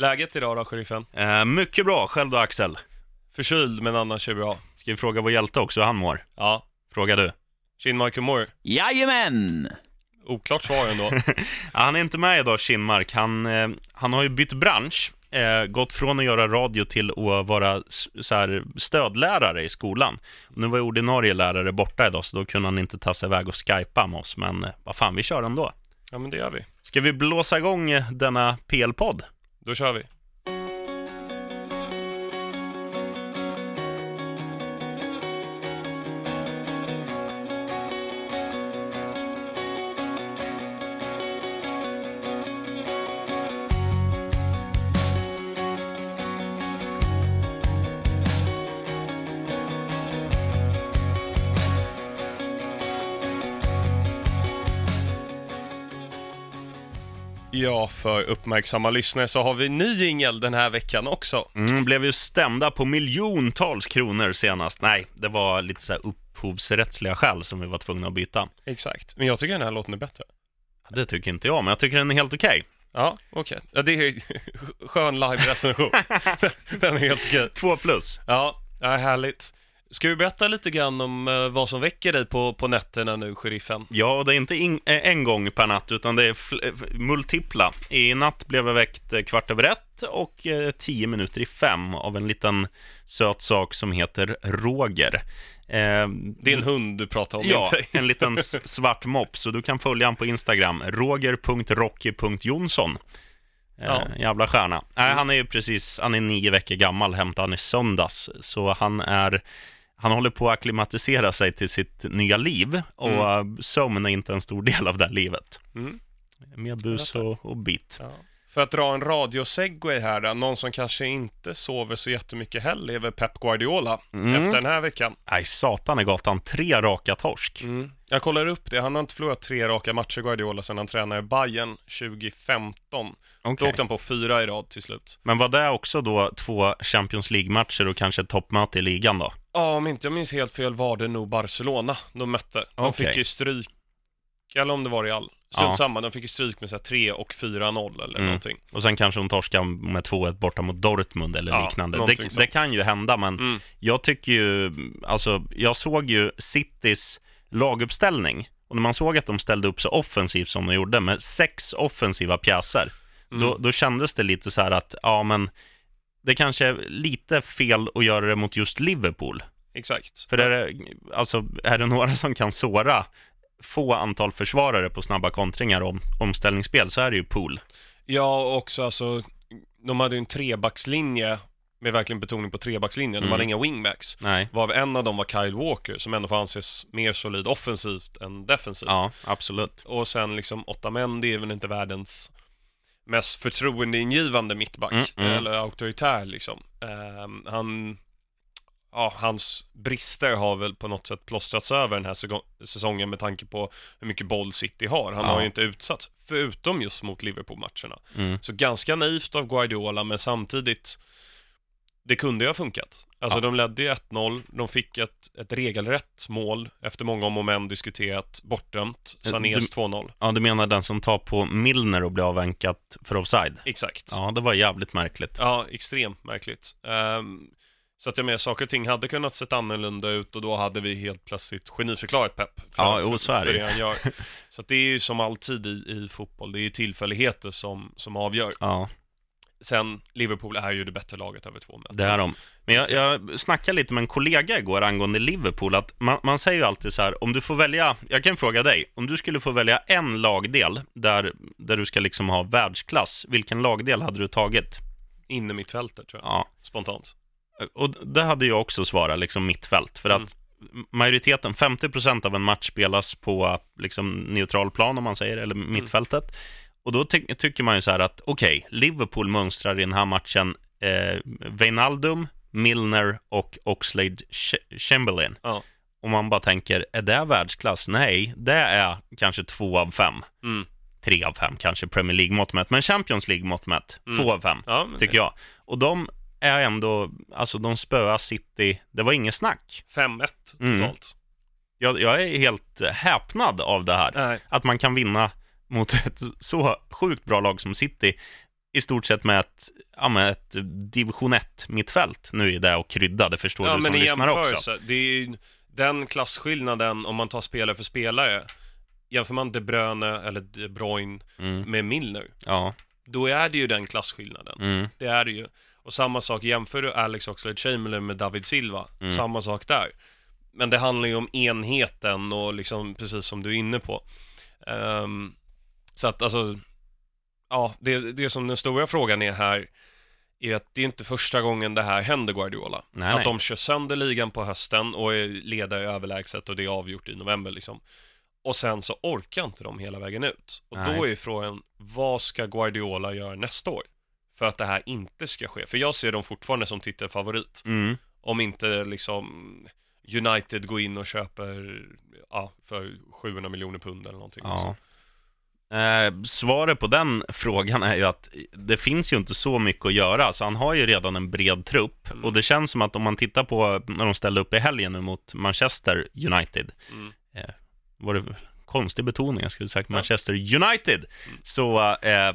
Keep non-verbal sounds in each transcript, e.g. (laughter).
Läget idag då, sheriffen? Eh, mycket bra, själv då Axel? Förkyld, men annars är det bra. Ska vi fråga vår hjälte också hur han mår? Ja. Fråga du. Kinmark, hur mår? Jajamän! Oklart svar ändå. (laughs) Ja, han är inte med idag, Kinmark. Han, eh, han har ju bytt bransch. Eh, gått från att göra radio till att vara så här, stödlärare i skolan. Nu var ju ordinarie lärare borta idag, så då kunde han inte ta sig iväg och skypa med oss. Men eh, vad fan, vi kör ändå. ja, men det gör vi. Ska vi blåsa igång eh, denna PL-podd? Då kör vi. För uppmärksamma lyssnare så har vi ny jingel den här veckan också. Mm, blev ju stämda på miljontals kronor senast. Nej, det var lite så här upphovsrättsliga skäl som vi var tvungna att byta. Exakt. Men jag tycker den här låten är bättre. Det tycker inte jag, men jag tycker den är helt okej. Ja, okej. Ja, det är (laughs) skön live-recension. (laughs) den är helt okej. Två plus. Ja, ja, härligt. Ska vi berätta lite grann om eh, vad som väcker dig på, på nätterna nu, sheriffen? Ja, och det är inte in, eh, en gång per natt, utan det är eh, multipla. I natt blev jag väckt kvart över ett och eh, tio minuter i fem av en liten söt sak som heter Roger. Eh, Det är en hund du pratar om, Ja, inte? en liten (laughs) svart mops. Så du kan följa honom på Instagram, roger.rocky.jonsson. Ja. Jävla stjärna. Nej, han är ju precis, han är nio veckor gammal, hämtade han i söndags. Så han är, han håller på att acklimatisera sig till sitt nya liv. Och mm. sömn är inte en stor del av det här livet. Mm. Mer bus och, och bit. Ja. För att dra en radiosegway här då, någon som kanske inte sover så jättemycket heller är väl Pep Guardiola Mm. efter den här veckan. Nej, satan i gatan. Tre raka torsk. Mm. Jag kollar upp det, han har inte förlorat tre raka matcher Guardiola sedan han tränade Bayern 2015. Då Okej. åkte han på fyra i rad till slut. Men var det också då två Champions League-matcher och kanske ett toppmöte i ligan då? Ja, om inte jag minns helt fel var det nog Barcelona de mötte. De Okej. fick ju stryk, eller om det var Real. Strunt Ja. samma, de fick ju stryk med så här 3 och 4-0 eller Mm. någonting. Och sen kanske de torskar med 2-1 borta mot Dortmund eller Ja, liknande. Det, det kan ju hända, men Mm. jag tycker ju, alltså, jag såg ju Citys laguppställning. Och när man såg att de ställde upp så offensivt som de gjorde, med sex offensiva pjäser, Mm. då, då kändes det lite så här att, ja men, det kanske är lite fel att göra det mot just Liverpool. Exakt. För är det, alltså, är det några som kan såra få antal försvarare på snabba kontringar om, omställningsspel, så är det ju Pool. Ja, och också alltså, de hade ju en trebackslinje med verkligen betoning på trebackslinjen. De Mm. hade inga wingbacks. Nej. Varav en av dem var Kyle Walker, som ändå får anses mer solid offensivt än defensivt. Ja, absolut. Och sen liksom Otamendi är väl inte världens mest förtroendeingivande mittback, Mm, mm. eller auktoritär liksom. Ehm, han, ja, hans brister har väl på något sätt plåstrats över den här säsongen med tanke på hur mycket boll City har. Han Ja. har ju inte utsatt, förutom just mot Liverpool-matcherna. Mm. Så ganska naivt av Guardiola, men samtidigt, det kunde ju ha funkat. Alltså Ja. de ledde ju 1-0, de fick ett, ett regelrätt mål efter många om och men diskuterat, bortdömt, Sanés Du- 2-0. Ja, du menar den som tar på Milner och blir avvänkat för offside? Exakt. Ja, det var jävligt märkligt. Ja, extremt märkligt. Ehm, så att jag menar, saker och ting hade kunnat sett annorlunda ut och då hade vi helt plötsligt geniförklarat Pep. För, Ja, jo, så är det. (laughs) Så att det är ju som alltid i, i fotboll, det är ju tillfälligheter som, som avgör. Ja, Sen, Liverpool är ju det bättre laget över två möten. det är de. Men jag, jag snackade lite med en kollega igår angående Liverpool, att man, man säger ju alltid så här, om du får välja, jag kan fråga dig, om du skulle få välja en lagdel där, där du ska liksom ha världsklass, vilken lagdel hade du tagit? Inne mittfältet tror jag, Ja, spontant. Och det hade jag också svarat, liksom mittfält, för Mm. att majoriteten, 50% av en match spelas på liksom neutral plan om man säger, eller Mm. mittfältet. Och då ty- tycker man ju så här att, okej, Liverpool mönstrar i den här matchen eh, Wijnaldum, Milner och Oxlade Ch- Chamberlain. Ja. Och man bara tänker, är det världsklass? Nej, det är kanske två av fem. Mm. Tre av fem kanske Premier League-mått mätt, men Champions League-mått mätt, Mm. två av fem, Ja, tycker jag. Och de är ändå, alltså de spöar City, det var inget snack. 5-1 Mm. totalt. Jag, jag är helt häpnad av det här. Nej. Att man kan vinna mot ett så sjukt bra lag som City i stort sett med ett, ja, med ett division 1-mittfält. Nu är det att krydda, det förstår Ja, du som lyssnar också. det är ju den klasskillnaden om man tar spelare för spelare. Jämför man De Bruyne eller De Bruyne Mm. med Milner, Ja. då är det ju den klasskillnaden. Mm. Det är det ju. Och samma sak, jämför du Alex Oxlade-Chamberlain med David Silva, Mm. samma sak där. Men det handlar ju om enheten och liksom precis som du är inne på. Ehm, så att alltså, ja, det, det som den stora frågan är här är att det är inte första gången det här händer Guardiola. Nej, att nej. de kör sönder ligan på hösten och är ledare överlägset och det är avgjort i november liksom. Och sen så orkar inte de hela vägen ut. Och då Nej. är frågan, vad ska Guardiola göra nästa år? För att det här inte ska ske. För jag ser dem fortfarande som titelfavorit. Mm. Om inte liksom United går in och köper, ja, för 700 miljoner pund eller någonting. Ja. Eh, svaret på den frågan är ju att det finns ju inte så mycket att göra, så han har ju redan en bred trupp. Mm. Och det känns som att om man tittar på när de ställde upp i helgen nu mot Manchester United, Mm. var det konstig betoning, jag skulle sagt. Manchester United, så, eh,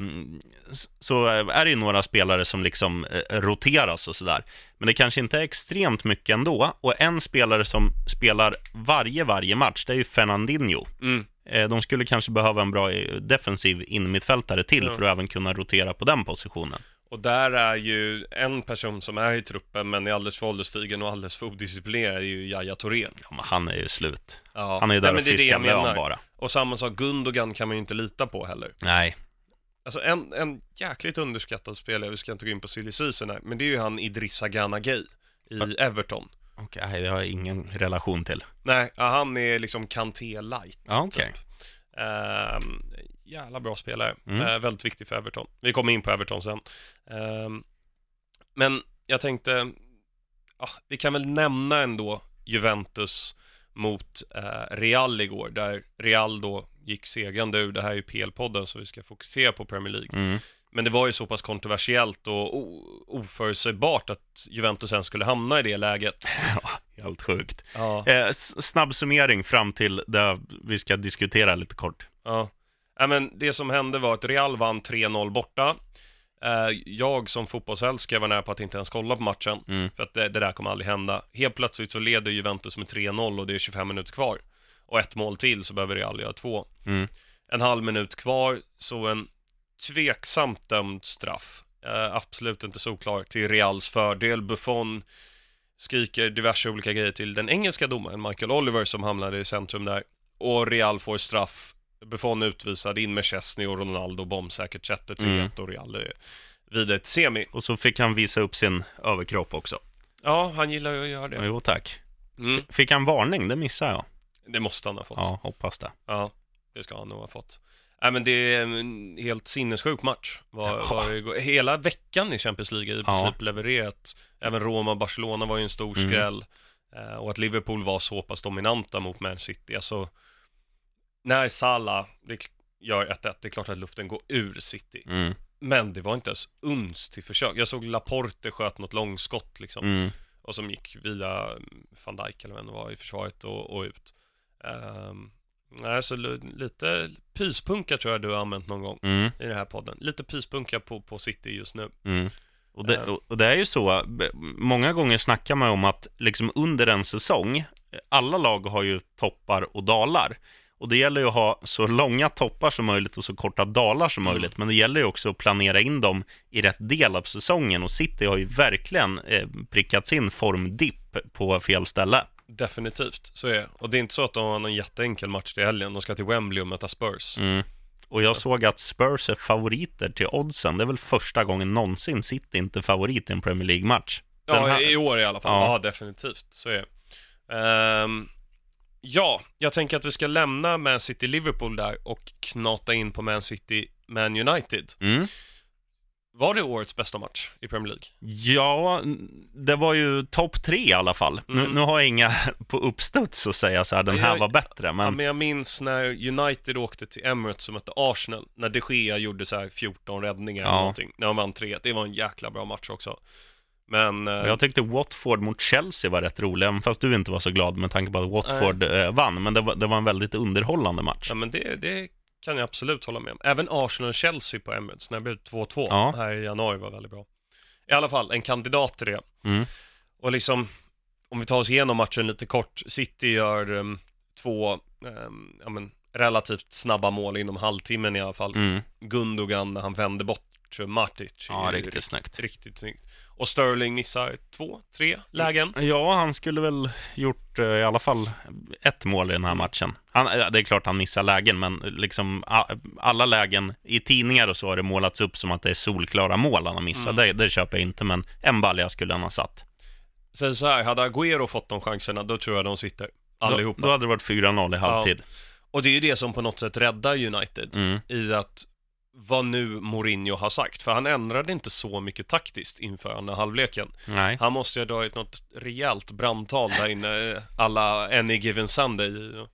så är det ju några spelare som liksom eh, roteras och sådär. Men det kanske inte är extremt mycket ändå. Och en spelare som spelar varje, varje match, det är ju Fernandinho. Mm. Eh, De skulle kanske behöva en bra eh, defensiv innermittfältare till Ja. för att även kunna rotera på den positionen. Och där är ju en person som är i truppen men är alldeles för ålderstigen och alldeles för odisciplinerad är ju Yahya Touré. Ja, men han är ju slut. Ja. Han är ju där Nej, och fiskar jag lön bara. Och samma sak, Gundogan kan man ju inte lita på heller. Nej, Alltså en, en jäkligt underskattad spelare, vi ska inte gå in på silly season här, men det är ju han Idrissa Gana Gay i Ja. Everton. okej, det har jag ingen relation till. Nej, han är liksom Kanté light. Ja, okej. Typ. Ehm, jävla bra spelare. Mm. Eh, väldigt viktig för Everton. Vi kommer in på Everton sen. Ehm, men jag tänkte, ja, vi kan väl nämna ändå Juventus mot eh, Real igår, där Real då gick segrande ur. Det här är ju PL-podden, så vi ska fokusera på Premier League. Mm. Men det var ju så pass kontroversiellt och oförutsägbart att Juventus ens skulle hamna i det läget. (laughs) Helt sjukt. Ja. Eh, snabb summering fram till det vi ska diskutera lite kort. Ja. Ja, men det som hände var att Real vann 3-0 borta. Eh, Jag som fotbollsälskare var nära på att inte ens kolla på matchen, Mm. för att det, det där kommer aldrig hända. Helt plötsligt så leder Juventus med 3-0 och det är 25 minuter kvar. Och ett mål till så behöver Real göra två. Mm. En halv minut kvar, så en tveksamt dömd straff. Eh, absolut inte solklar till Reals fördel. Buffon skriker diverse olika grejer till den engelska domaren Michael Oliver som hamnade i centrum där. Och Real får straff. Buffon utvisad, in med Chesney och Ronaldo bombsäkert sätter 3-1 Mm. och Real vidare till semi. Och så fick han visa upp sin överkropp också. Ja, han gillar ju att göra det. Jo, tack. Mm, Fick han varning? Det missade jag. det måste han ha fått. Ja, hoppas det. Ja, det ska han nog ha fått. Nej men det är en helt sinnessjuk match. Var, Ja. var. Hela veckan i Champions League i Ja. princip levererat. Även Roma och Barcelona var ju en stor Mm. skräll. Eh, och att Liverpool var så pass dominanta mot Man City. Alltså, när Salah det gör 1-1, det är klart att luften går ur City. Mm. Men det var inte ens uns till försök. Jag såg Laporte sköt något långskott liksom. Mm. Och som gick via mm, van Dijk eller vem det var i försvaret och, och ut. Um, nej, så lite pyspunka tror jag du har använt någon gång Mm. i den här podden. Lite pyspunka på, på City just nu. Mm. Och, det, Eh. och- det är ju så, många gånger snackar man om att liksom under en säsong, alla lag har ju toppar och dalar. Och det gäller ju att ha så långa toppar som möjligt och så korta dalar som Mm. möjligt. Men det gäller ju också att planera in dem i rätt del av säsongen. Och City har ju verkligen eh, prickat sin formdipp på fel ställe. Definitivt, så är det. Och det är inte så att de har någon jätteenkel match till helgen. De ska till Wembley och möta Spurs. Mm. Och jag Så. såg att Spurs är favoriter till oddsen. Det är väl första gången någonsin City inte är favorit i en Premier League-match. Den Ja, här- i år i alla fall. Ja. Ja, definitivt. Så är det. Ehm, ja, jag tänker att vi ska lämna Man City-Liverpool där och knata in på Man City-Man United. Mm. Var det årets bästa match i Premier League? Ja, det var ju topp tre i alla fall. Nu, Mm. nu har jag inga (laughs) på uppstuds att säga så här, den här Jag- var bättre, Ja, men men jag minns när United åkte till Emirates och mötte Arsenal, när De Gea gjorde så här 14 räddningar eller Ja. någonting, när de vann 3 Det var en jäkla bra match också. Men, eh, jag tyckte Watford mot Chelsea var rätt rolig, även fast du inte var så glad med tanke på att Watford eh, vann. Men det var, det var en väldigt underhållande match. ja, men det, det kan jag absolut hålla med om. Även Arsenal-Chelsea på Emirates när det blev 2-2 Ja. här i januari var väldigt bra. I alla fall, en kandidat till det. Mm. Och liksom, om vi tar oss igenom matchen lite kort. City gör um, två um, ja, men, relativt snabba mål inom halvtimmen i alla fall. Mm. Gundogan när han vände bort Matic. Ja, riktigt snyggt. Riktigt snyggt. Och Sterling missar två, tre lägen. Ja, han skulle väl gjort eh, i alla fall ett mål i den här matchen. Han, det är klart han missar lägen, men liksom alla lägen i tidningar och så har det målats upp som att det är solklara mål han har missat. Mm. Det, det köper jag inte, men en balja skulle han ha satt. Sen så här, hade Agüero fått de chanserna, då tror jag de sitter. Allihopa. Då, då hade det varit 4-0 i halvtid. Och det är ju det som på något sätt räddar United Mm. i att vad nu Mourinho har sagt. För han ändrade inte så mycket taktiskt inför andra halvleken. Nej. Han måste ju ha dragit något rejält brandtal där inne, alla Any Given Sunday,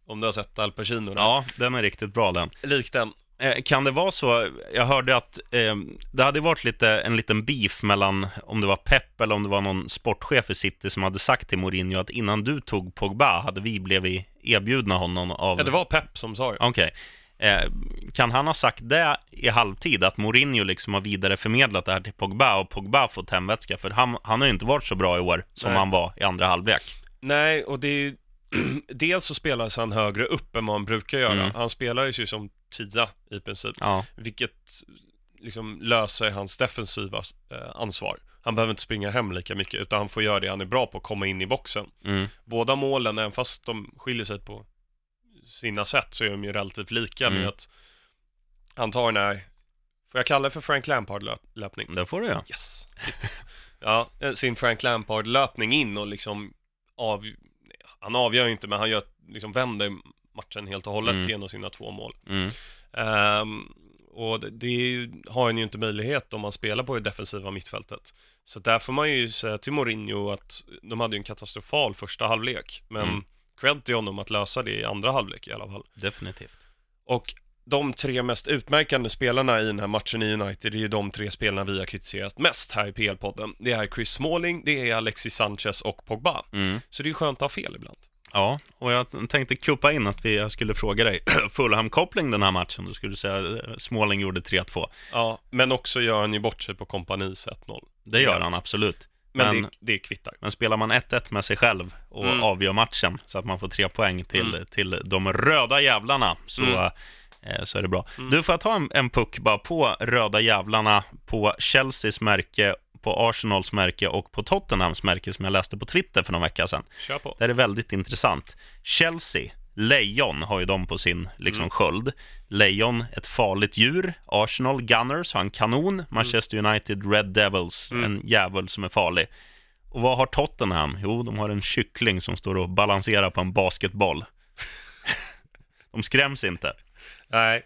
om du har sett Al Pacino. Ja, den är riktigt bra den. Lik den. Eh, Kan det vara så, jag hörde att eh, det hade varit lite, en liten beef mellan, om det var Pep eller om det var någon sportchef i City som hade sagt till Mourinho att innan du tog Pogba hade vi blivit erbjudna honom av... Ja, det var Pep som sa det. Okej. Eh, kan han ha sagt det i halvtid, att Mourinho liksom har vidareförmedlat det här till Pogba och Pogba fått hemvätska? För han, han har ju inte varit så bra i år som Nej. han var i andra halvlek. Nej, och det är ju... (clears throat) Dels så spelas han högre upp än vad han brukar göra. Mm. Han spelar ju som tia i princip. Ja, Vilket liksom löser hans defensiva eh, ansvar. Han behöver inte springa hem lika mycket, utan han får göra det han är bra på, komma in i boxen. mm, Båda målen, även fast de skiljer sig på sina sätt, så är de ju relativt lika Mm. med att han tar den här, får jag kalla det för Frank Lampard-löpning? det får du ja. Yes. (laughs) Ja, eh, sin Frank Lampard-löpning in och liksom av, han avgör ju inte, men han gör, liksom vänder matchen helt och hållet Mm. genom sina två mål. Mm, Ehm, och det, det ju, har han ju inte möjlighet om man spelar på det defensiva mittfältet. Så där får man ju säga till Mourinho att de hade ju en katastrofal första halvlek. Men Mm. Cred till honom att lösa det i andra halvlek i alla fall. definitivt. Och de tre mest utmärkande spelarna i den här matchen i United, det är ju de tre spelarna vi har kritiserat mest här i PL-podden. Det är Chris Smalling, det är Alexis Sanchez och Pogba. Mm. Så det är skönt att ha fel ibland. Ja, och jag tänkte kuppa in att vi, jag skulle fråga dig, (clears throat) Fulham-koppling den här matchen, då skulle du säga eh, Småling gjorde 3-2. Ja, men också gör han ju bort sig på kompanis 1-0. Det gör han absolut. Men, Men- det, det kvittar. Men spelar man 1-1 med sig själv och Mm. avgör matchen så att man får tre poäng till, Mm. till de röda jävlarna så, Mm. eh, så är det bra. Mm. Du, får jag ta en, en puck bara på röda jävlarna, på Chelseas märke, på Arsenals märke och på Tottenhams märke som jag läste på Twitter för någon vecka sedan. Kör på. Det är väldigt intressant. Chelsea, lejon har ju de på sin liksom, Mm. sköld. Lejon, ett farligt djur. Arsenal, Gunners har en kanon. Manchester United, Red Devils, Mm. en djävul som är farlig. Och vad har Tottenham? Jo, de har en kyckling som står och balanserar på en basketboll. (laughs) de skräms inte. Nej,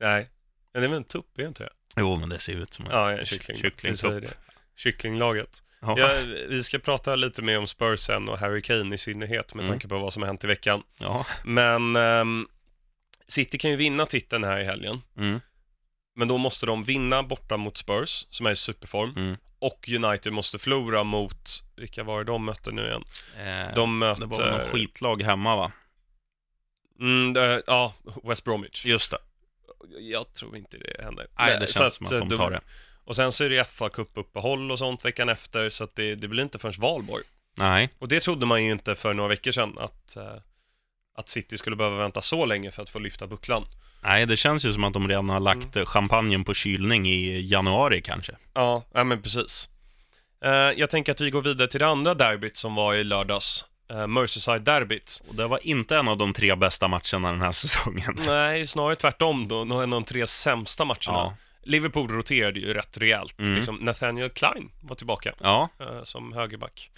nej. Men det är väl en tupp, det? Jo, men det ser ut som en Ja, en kyckling. kyckling Vi säger det. Kycklinglaget. Ja. Vi ska prata lite mer om Spurs sen och Harry Kane i synnerhet med Mm. tanke på vad som har hänt i veckan. ja. Men ehm, City kan ju vinna titeln här i helgen. Mm. Men då måste de vinna borta mot Spurs, som är i superform. Mm. Och United måste förlora mot, vilka var det de mötte nu igen? Eh, De mötte... det var väl något skitlag hemma, va? Mm, det, ja, West Bromwich. Just det. Jag tror inte det händer. Nej, det känns som att eh, de tar det. Och sen så är det fa Cup-uppehåll och sånt veckan efter, så att det, det blir inte förrän valborg. Nej. Och det trodde man ju inte för några veckor sedan, att, eh, att City skulle behöva vänta så länge för att få lyfta bucklan. Nej, det känns ju som att de redan har lagt Mm. eh, champagnen på kylning i januari kanske. Ja, ja men precis. Eh, jag tänker att vi går vidare till det andra derbyt som var i lördags. Merseyside-derbyt. Och det var inte en av de tre bästa matcherna den här (laughs) säsongen. Nej, snarare tvärtom då. En av de tre sämsta matcherna. Ja. Liverpool roterade ju rätt rejält. Mm. Liksom Nathaniel Klein var tillbaka Ja, eh, som högerback.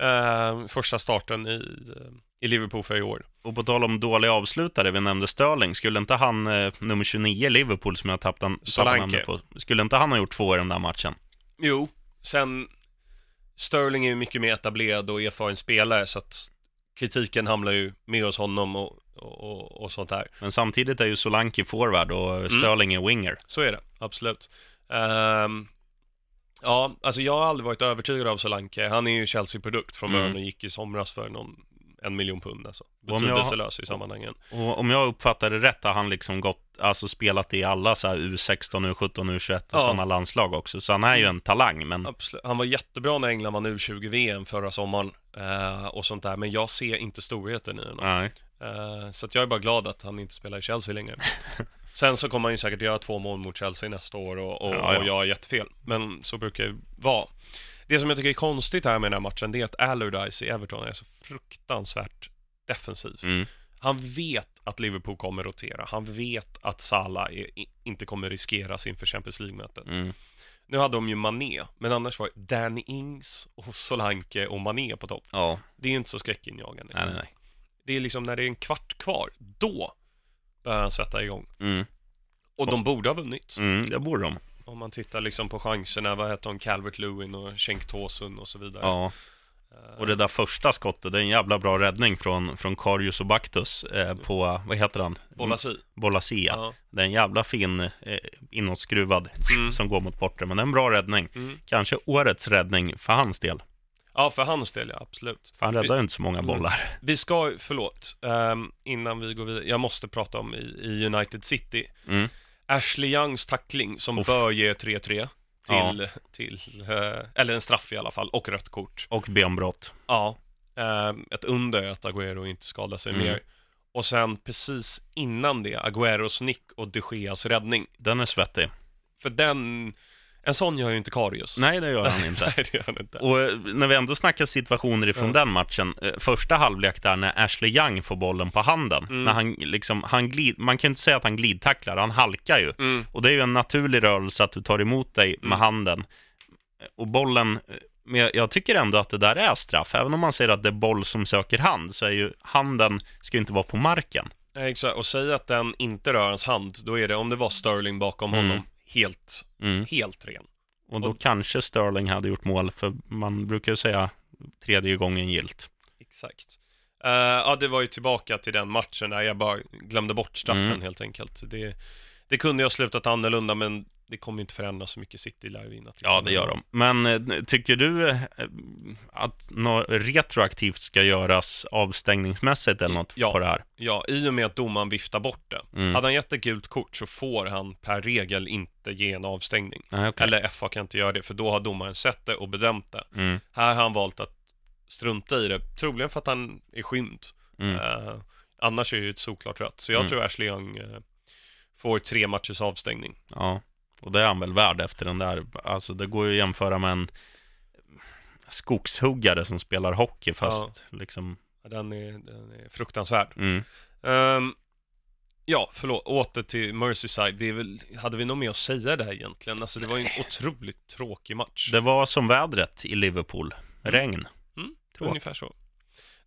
Eh, första starten i, eh, i Liverpool för i år. och på tal om dåliga avslutare, vi nämnde Sterling. Skulle inte han, eh, nummer 29 i Liverpool, som jag tappade, namnet på, skulle inte han ha gjort två i den där matchen? Jo, sen Sterling är ju mycket mer etablerad och erfaren spelare så att kritiken hamnar ju mer hos honom och, och, och, sånt där. Men samtidigt är ju Solanke forward Mm. och Sterling är winger. Så är det, absolut. Ehm, ja, alltså jag har aldrig varit övertygad av Solanke. Han är ju Chelsea-produkt från början Mm. och gick i somras för någon en miljon pund alltså. jag- Betydelselös i sammanhangen. Och om jag uppfattar det rätt har han liksom gått, alltså spelat i alla så här U16, U17, U21 och Ja. sådana landslag också. Så han är ju en talang, men Absolut. Han var jättebra när England vann U20-VM förra sommaren eh, och sånt där, men jag ser inte storheten i honom. nej. Eh, så att jag är bara glad att han inte spelar i Chelsea längre. (laughs) Sen så kommer han ju säkert göra två mål mot Chelsea nästa år och, och, Ja, ja. och jag har jättefel. Men så brukar det vara. Det som jag tycker är konstigt här med den här matchen, det är att Allardyce i Everton är så fruktansvärt defensiv. Mm. Han vet att Liverpool kommer rotera. Han vet att Salah är, inte kommer riskeras inför Champions League-mötet. Mm. Nu hade de ju Mané, men annars var det Danny Ings och Solanke och Mané på topp. Ja, Det är ju inte så skräckinjagande. nej, nej, nej. Det är liksom när det är en kvart kvar, då börjar han sätta igång. Mm. Och de borde ha vunnit. Mm, det borde de. Om man tittar liksom på chanserna, vad heter de, Calvert Lewin och Cenk Tosun och så vidare. Ja, Eh, och det där första skottet, det är en jävla bra räddning från, från Karius och Baktus eh, på, vad heter han? Bolasi. Bolasia. Ja. Det är en jävla fin eh, inåtskruvad Mm. som går mot bortre, men det är en bra räddning. Mm. Kanske årets räddning för hans del. Ja, för hans del ja, absolut. För han räddar ju inte så många Mm. bollar. Vi ska, förlåt, ehm, innan vi går vidare, jag måste prata om i, i United City. Mm. Ashley Youngs tackling som Uff. bör ge 3-3 Ja. till, till eh, eller en straff i alla fall, och rött kort. Och benbrott. Ja, ehm, ett under att Agüero inte skadar sig Mm. mer. Och sen precis innan det, Agüeros nick och de Geas räddning. Den är svettig. För den, en sån gör ju inte Karius. Nej, det gör han (laughs) inte. Nej, det gör han inte. Och eh, när vi ändå snackar situationer ifrån Ja. den matchen, eh, första halvlek där när Ashley Young får bollen på handen, Mm. när han liksom, han glid, man kan ju inte säga att han glidtacklar, han halkar ju. Mm, Och det är ju en naturlig rörelse att du tar emot dig med Mm. handen. Och bollen, eh, men jag, jag tycker ändå att det där är straff. Även om man säger att det är boll som söker hand, så är ju handen, ska ju inte vara på marken. exakt. Och säg att den inte rör hans hand, då är det, om det var Sterling bakom Mm. honom, helt, Mm. helt ren. Och då Och- kanske Sterling hade gjort mål, för man brukar ju säga tredje gången gilt. Exakt. Eh, ja, det var ju tillbaka till den matchen där jag bara glömde bort straffen Mm. helt enkelt. Det, det kunde ha slutat annorlunda, men det kommer inte förändra så mycket. City lär ju vinna. Ja, det gör de. Men eh, tycker du eh, att något retroaktivt ska göras avstängningsmässigt eller något Ja. på det här? Ja, i och med att domaren viftar bort det. Mm. Hade han gett ett gult kort så får han per regel inte ge en avstängning. Nej, okej. Eller FA kan inte göra det, för då har domaren sett det och bedömt det. Mm. Här har han valt att strunta i det, troligen för att han är skymd. Mm. Eh, annars är det ju ett solklart rött. Så jag Mm. tror Ashley Young eh, får tre matchers avstängning. Ja, och det är han väl värd efter den där. Alltså det går ju att jämföra med en skogshuggare som spelar hockey fast liksom... Ja, Den är, den är fruktansvärd. Mm. Ehm, ja, förlåt. Åter till Merseyside. Det är väl, hade vi något mer att säga där egentligen? Alltså det var ju en otroligt tråkig match. Det var som vädret i Liverpool. Regn. Mm. Ungefär så.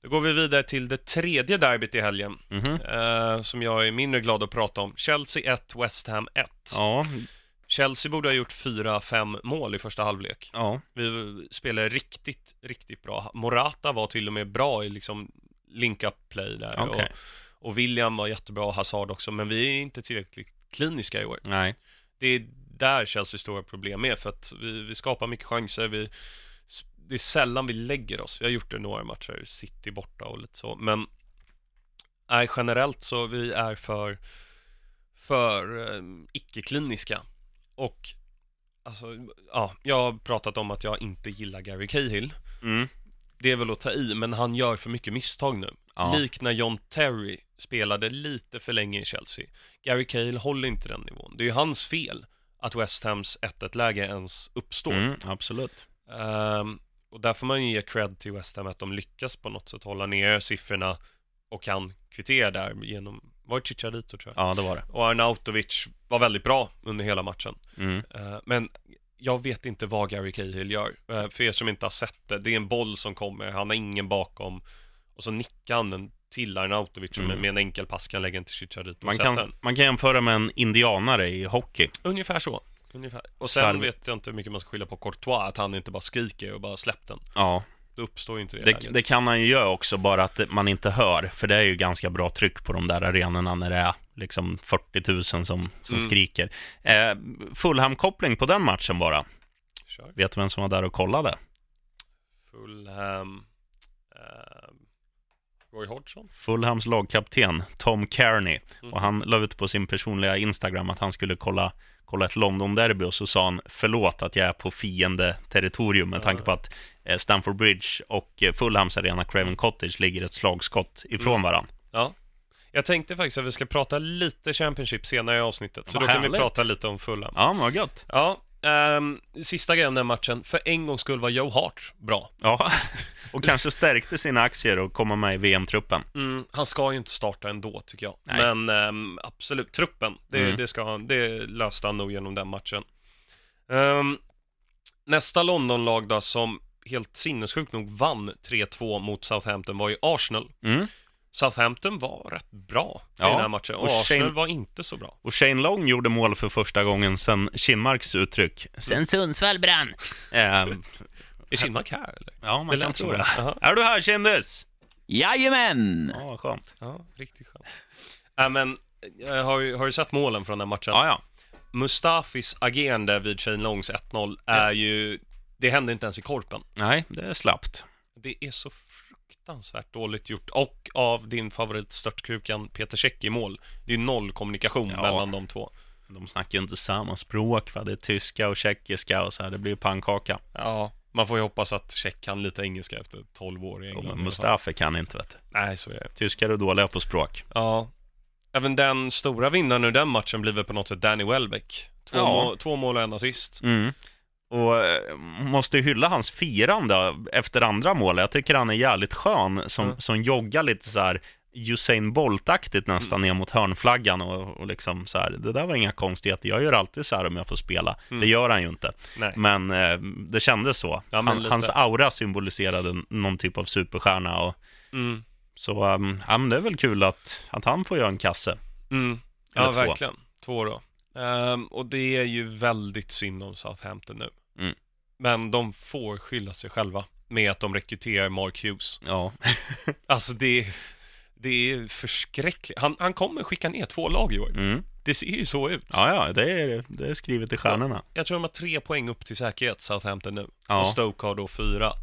Då går vi vidare till det tredje derbyt i helgen. Mhm. eh, som jag är mindre glad att prata om. Chelsea 1, West Ham 1. Ja, Chelsea borde ha gjort 4-5 mål i första halvlek. ja. Vi spelade riktigt, riktigt bra. Morata var till och med bra i liksom link-up play där. Okej. Och, och William var jättebra, Hazard också, men vi är inte tillräckligt kliniska i år. Nej. Det är där Chelseas stora problem är, för att vi, vi skapar mycket chanser, vi, det är sällan vi lägger oss. Vi har gjort det några matcher, City borta och lite så, men nej, generellt så vi är för, för eh, icke-kliniska. Och alltså, ja, jag har pratat om att jag inte gillar Gary Cahill. Mm. Det är väl att ta i, men han gör för mycket misstag nu. Ja. Lik när John Terry spelade lite för länge i Chelsea. Gary Cahill håller inte den nivån. Det är ju hans fel att West Hams 1-1-läge ens uppstår. Mm, absolut. Ehm, och där får man ju ge cred till West Ham att de lyckas på något sätt hålla ner siffrorna och kan kvittera där genom, var det Chicharito tror jag? Ja, det var det. Och Arnautovic var väldigt bra under hela matchen. Mm. Eh, Men jag vet inte vad Gary Cahill gör. Eh, För er som inte har sett det, det är en boll som kommer, han har ingen bakom och så nickar han den till Arnautovic som Mm. med en enkel pass kan lägga den till Chicharito Man, kan, den. man kan jämföra med en indianare i hockey. Ungefär så. Ungefär. Och sen Slarvigt. vet jag inte hur mycket man ska skylla på Courtois, att han inte bara skriker och bara släppt den. Ja, Då uppstår ju inte det, det, det kan han ju göra också, bara att man inte hör. För det är ju ganska bra tryck på de där arenorna när det är liksom 40 000 som, som Mm. skriker. Eh, Fulham-koppling på den matchen bara. Kör. Vet du vem som var där och kollade? Fulham. ehm, Roy Hodgson. Fulhams lagkapten Tom Kearney. Mm. Och han la ut på sin personliga Instagram att han skulle kolla, kolla ett London-derby och så sa han förlåt att jag är på fiende-territorium med Ja. tanke på att eh, Stamford Bridge och eh, Fulhams arena Craven Cottage ligger ett slagskott ifrån Mm. varann. Ja. Jag tänkte faktiskt att vi ska prata lite Championship senare i avsnittet, så Vad då kan vi härligt. prata lite om Fulham. Ja, vad gött. Ja, ehm, sista grejen den matchen. För en gångs skull var Joe Hart bra. Ja, (laughs) och kanske stärkte sina aktier och komma med i VM-truppen. Mm, han ska ju inte starta ändå, tycker jag. Nej. Men ehm, absolut, truppen, det, Mm. det, ska, han- det löste han nog genom den matchen. Ehm, nästa Londonlag då, som helt sinnessjukt nog vann 3-2 mot Southampton var ju Arsenal. Mm. Southampton var rätt bra i Ja, den här matchen, och, och Arsenal Shane- var inte så bra. Och Shane Long gjorde mål för första gången sedan Kinmarks uttryck. Sen Sundsvall brann. (laughs) Eh, Är Kinmark här eller? ja, man Det kan tro det. Är du här, kändis? Jajamän! Ja, vad skönt. Ja, riktigt skönt. Äh, men, jag har, ju- har du sett målen från den matchen? Ja, ja. Mustafis agerande vid Shane Longs 1-0 är ju... Det hände inte ens i korpen. Nej, det är slappt. Det är så fruktansvärt dåligt gjort. Och av din favorit störtkrukan Peter Cech i mål. Det är noll kommunikation Ja. mellan de två. De snackar ju inte samma språk, va? Det är tyska och tjeckiska och så här. Det blir ju pannkaka. Ja, man får ju hoppas att Cech kan lite engelska efter 12 år i England. men alla fall. Mustafa kan inte, vet du. Nej, så är det. Tyskar är dåliga på språk. Ja. Även den stora vinnaren ur den matchen blir väl på något sätt Danny Welbeck. Två, Ja. mål, två mål och en assist. Mm. Och eh, måste hylla hans firande efter andra målet. Jag tycker han är jävligt skön som, Mm. som joggar lite så här Usain Bolt-aktigt nästan ner mot hörnflaggan och, och liksom så här. Det där var inga konstigheter. Jag gör alltid så här om jag får spela. Mm. Det gör han ju inte. Nej. Men eh, det kändes så. Ja, han, hans aura symboliserade någon typ av superstjärna. Och, Mm. så um, ja, men det är väl kul att, att han får göra en kasse. Mm. Ja, två. verkligen. Två då. Ehm, och det är ju väldigt synd om Southampton nu. Mm. Men de får skylla sig själva med att de rekryterar Mark Hughes. Ja, (laughs) Alltså det, det är förskräckligt. Han, han kommer skicka ner två lag i år. mm. Det ser ju så ut. ja, ja det, är, det är skrivet i stjärnorna. Jag tror de har tre poäng upp till säkerhet, Southampton nu. Ja. Och Stoke har då fyra.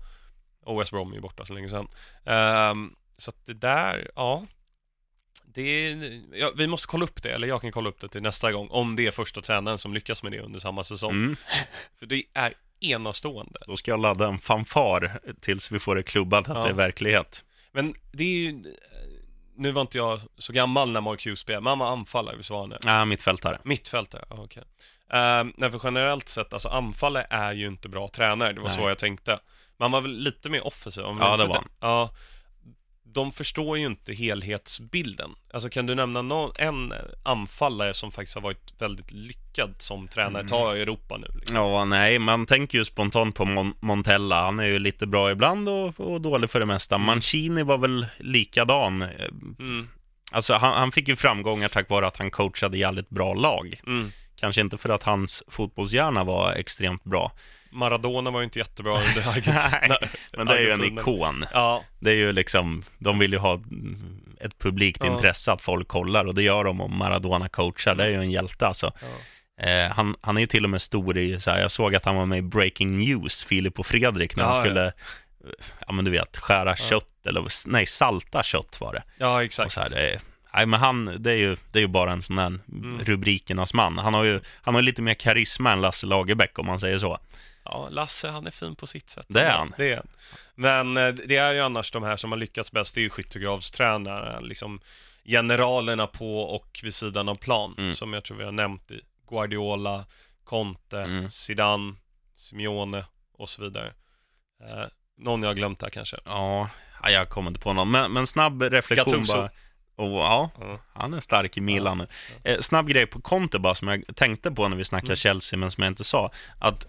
Och West Brom är ju borta så länge sedan. Ehm, så att det där, ja. Det är, ja, vi måste kolla upp det, eller jag kan kolla upp det till nästa gång. Om det är första tränaren som lyckas med det under samma säsong. Mm. (laughs) För det är enastående. Då ska jag ladda en fanfar tills vi får det klubbat att Ja. det är verklighet. Men det är ju... Nu var inte jag så gammal när Mark Hughes spelade, men han var anfallare, visst var han det? Ja, mittfältare. Mittfältare, okej. Okay. nej, för generellt sett, alltså anfallare är ju inte bra tränare, det var så Nej. jag tänkte. Men han var väl lite mer offensiv? Ja, det var han. Ja. De förstår ju inte helhetsbilden. Alltså kan du nämna någon, en anfallare som faktiskt har varit väldigt lyckad som tränare, Mm. ta Europa nu liksom. Ja, nej, man tänker ju spontant på Mon- Montella. Han är ju lite bra ibland och, och dålig för det mesta. Mm. Mancini var väl likadan. Mm, Alltså, han, han fick ju framgångar tack vare att han coachade jävligt bra lag. mm. Kanske inte för att hans fotbollshjärna var extremt bra. Maradona var ju inte jättebra (laughs) under Argentina. Nej, Men det är ju en ikon. Ja, Det är ju liksom, de vill ju ha ett publikt Ja. intresse att folk kollar och det gör de om Maradona coachar. Det är ju en hjälte alltså. ja. Eh, han, han är ju till och med stor i, så här, jag såg att han var med i Breaking News, Filip och Fredrik, när Ja, han ja. skulle, eh, ja men du vet, skära kött, eller nej, salta kött var det. ja exakt. här, det är, nej men han, det är ju, det är ju bara en sån där Mm. rubrikernas man. Han har ju, han har lite mer karisma än Lasse Lagerbäck om man säger så. Ja, Lasse han är fin på sitt sätt. Det är han. Det är. Men eh, det är ju annars de här som har lyckats bäst, det är ju skyttegravstränare, liksom generalerna på och vid sidan av plan, Mm. som jag tror vi har nämnt i Guardiola, Conte, Mm. Zidane, Simeone och så vidare. Eh, någon jag har glömt här kanske. Ja, ja, jag kommer inte på någon, men, men snabb reflektion Gattuso. bara. Och, ja, Ja. han är stark i Milan nu. Eh, snabb grej på Conte bara, som jag tänkte på när vi snackade Mm. Chelsea, men som jag inte sa. Att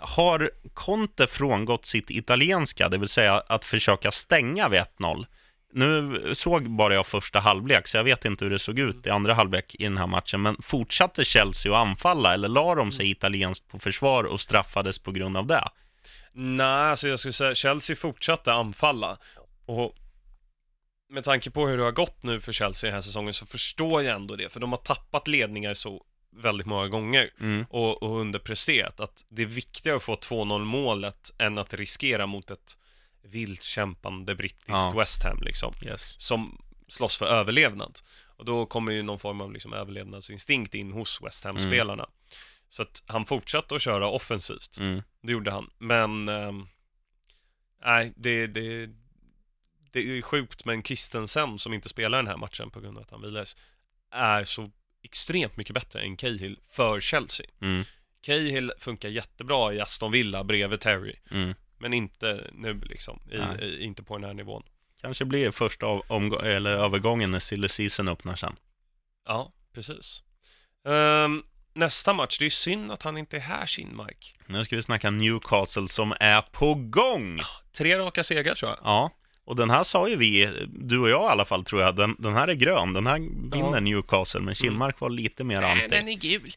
har Conte frångått sitt italienska, det vill säga att försöka stänga vid 1-0? Nu såg bara jag första halvlek, så jag vet inte hur det såg ut i andra halvlek i den här matchen. Men fortsatte Chelsea att anfalla, eller la de sig italienskt på försvar och straffades på grund av det? Nej, alltså jag skulle säga Chelsea fortsatte anfalla och med tanke på hur det har gått nu för Chelsea den här säsongen så förstår jag ändå det, för de har tappat ledningar så väldigt många gånger Mm. och, och underpresterat att det är viktigare att få 2-0 målet än att riskera mot ett, vilt kämpande brittiskt Ja. West Ham liksom Yes. som slåss för överlevnad. Och då kommer ju någon form av liksom överlevnadsinstinkt in hos West Ham-spelarna. Så att han fortsatte att köra offensivt, Mm. det gjorde han. Men, ehm, nej, det, det, det är ju sjukt, men Christensen som inte spelar den här matchen på grund av att han vilades, är så extremt mycket bättre än Cahill för Chelsea. Mm. Cahill funkar jättebra i Aston Villa bredvid Terry, Mm. men inte nu liksom, i, i, inte på den här nivån. Kanske blir första av, omgå- eller övergången när silly season öppnar sen. Ja, precis. Ehm, nästa match, det är synd att han inte är här, Kinmark. Nu ska vi snacka Newcastle som är på gång! Tre raka segrar tror jag. Ja, och den här sa ju vi, du och jag i alla fall tror jag, den, den här är grön, den här vinner Ja. Newcastle, men Kinmark var lite mer Nej, anti. den är gul.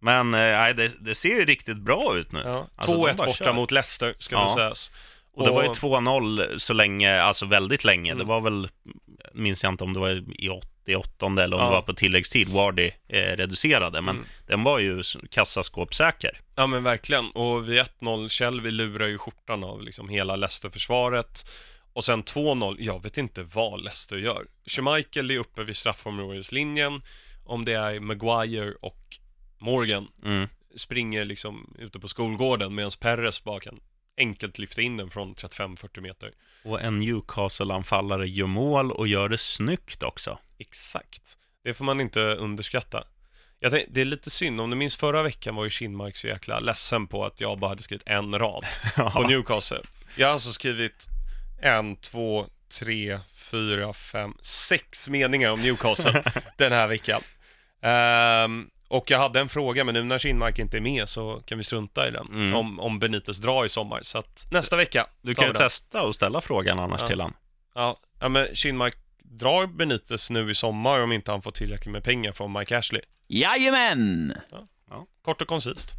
Men eh, nej, det, det ser ju riktigt bra ut nu. Ja. Alltså, de 2-1 bara borta kör. mot Leicester, ska Ja. sägas. Och det var ju 2-0 så länge, alltså väldigt länge. Mm. Det var väl, minns jag inte om det var i 88 eller om Ja. det var på tilläggstid, Wardy eh, reducerade. Men Mm. den var ju kassaskåpssäker. Ja men verkligen, och vid 1-0, Shelby lurar ju skjortan av liksom hela Leicester-försvaret. Och sen 2-0, jag vet inte vad Leicester gör. Schmeichel är uppe vid straffområdeslinjen. Om det är Maguire och Morgan Mm. springer liksom ute på skolgården medan Perez bara kan enkelt lyfta in den från 35-40 meter. Och en Newcastle-anfallare gör mål och gör det snyggt också. Exakt. Det får man inte underskatta. Jag tänk, det är lite synd, om du minns förra veckan var ju Kinmark så jäkla ledsen på att jag bara hade skrivit en rad (laughs) på Newcastle. Jag har alltså skrivit en, två, tre, fyra, fem, sex meningar om Newcastle (laughs) den här veckan. Ehm, och jag hade en fråga, men nu när Kinmark inte är med så kan vi strunta i den. Mm. Om, om Benites drar i sommar. Så att nästa vecka Du kan ju testa och ställa frågan annars Ja. till han. Ja, ja men Kinmark drar Benites nu i sommar om inte han får tillräckligt med pengar från Mike Ashley. Jajamän! Kort och koncist.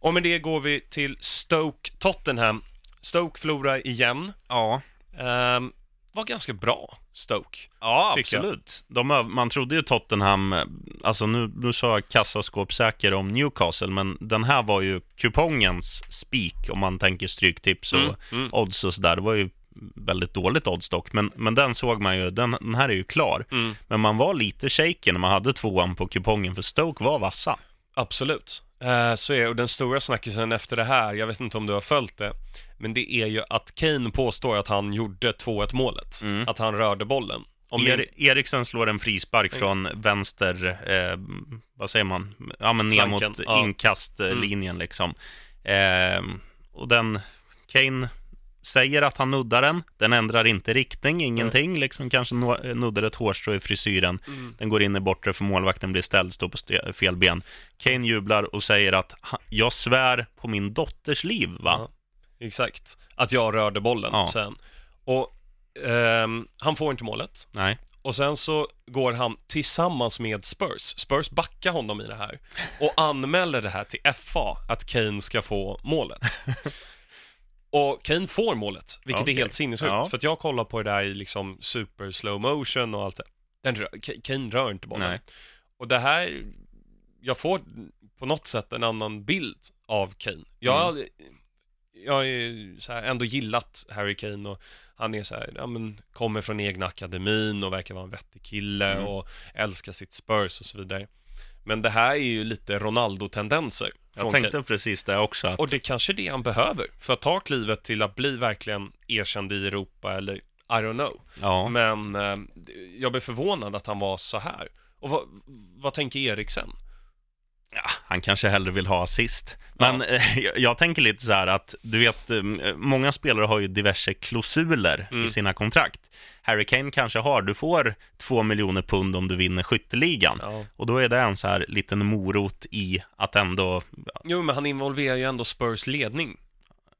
Och med det går vi till Stoke Tottenham. Stoke förlorar igen. Ja, Ehm, var ganska bra, Stoke. ja absolut. De, man trodde ju Tottenham, eh, alltså nu, nu sa jag kassaskåpssäker om Newcastle, men den här var ju kupongens spik om man tänker stryktips och Mm, mm. odds och sådär. Det var ju väldigt dåligt odds dock, men, men den såg man ju, den, den här är ju klar. Mm, Men man var lite shaken när man hade tvåan på kupongen, för Stoke var vassa. absolut. Eh, så är och den stora snackisen efter det här, jag vet inte om du har följt det, men det är ju att Kane påstår att han gjorde 2-1 målet. Mm. Att han rörde bollen. Om Er, Eriksen slår en frispark från vänster, eh, vad säger man, ja men ner Flanken, mot ja. Mm. inkastlinjen liksom. Eh, och den, Kane säger att han nuddar den, den ändrar inte riktning, ingenting, liksom kanske no- nuddar ett hårstrå i frisyren. Mm. Den går in i bortre för målvakten blir ställd, står på st- fel ben. Kane jublar och säger att "Ha- jag svär på min dotters liv, va? Ja, exakt. Att jag rörde bollen Ja. sen. Och ehm, han får inte målet. Nej. Och sen så går han tillsammans med Spurs. Spurs backar honom i det här och anmäler det här till FA att Kane ska få målet. (laughs) Och Kane får målet, vilket Okej. är helt sinnessjukt. Ja. För att jag kollar på det där i liksom super slow motion och allt det. Den rör, Kane rör inte bollen. Nej. Och det här, jag får på något sätt en annan bild av Kane. Jag, Mm. jag har ju så här ändå gillat Harry Kane och han är så här, ja men kommer från egna akademin och verkar vara en vettig kille Mm. och älskar sitt Spurs och så vidare. Men det här är ju lite Ronaldo-tendenser. Jag tänkte Kane. precis det också. Att, Och det är kanske det han behöver för att ta klivet till att bli verkligen erkänd i Europa eller I don't know. ja. Men eh, jag blev förvånad att han var så här. Och vad, vad tänker Eriksen? Ja, han kanske hellre vill ha assist. Men eh, jag, (laughs) jag tänker lite så här att, du vet, eh, många spelare har ju diverse klausuler Mm. i sina kontrakt. Harry Kane kanske har, du får två miljoner pund om du vinner skytteligan. Ja. Och då är det en så här liten morot i att ändå, Jo, men han involverar ju ändå Spurs ledning.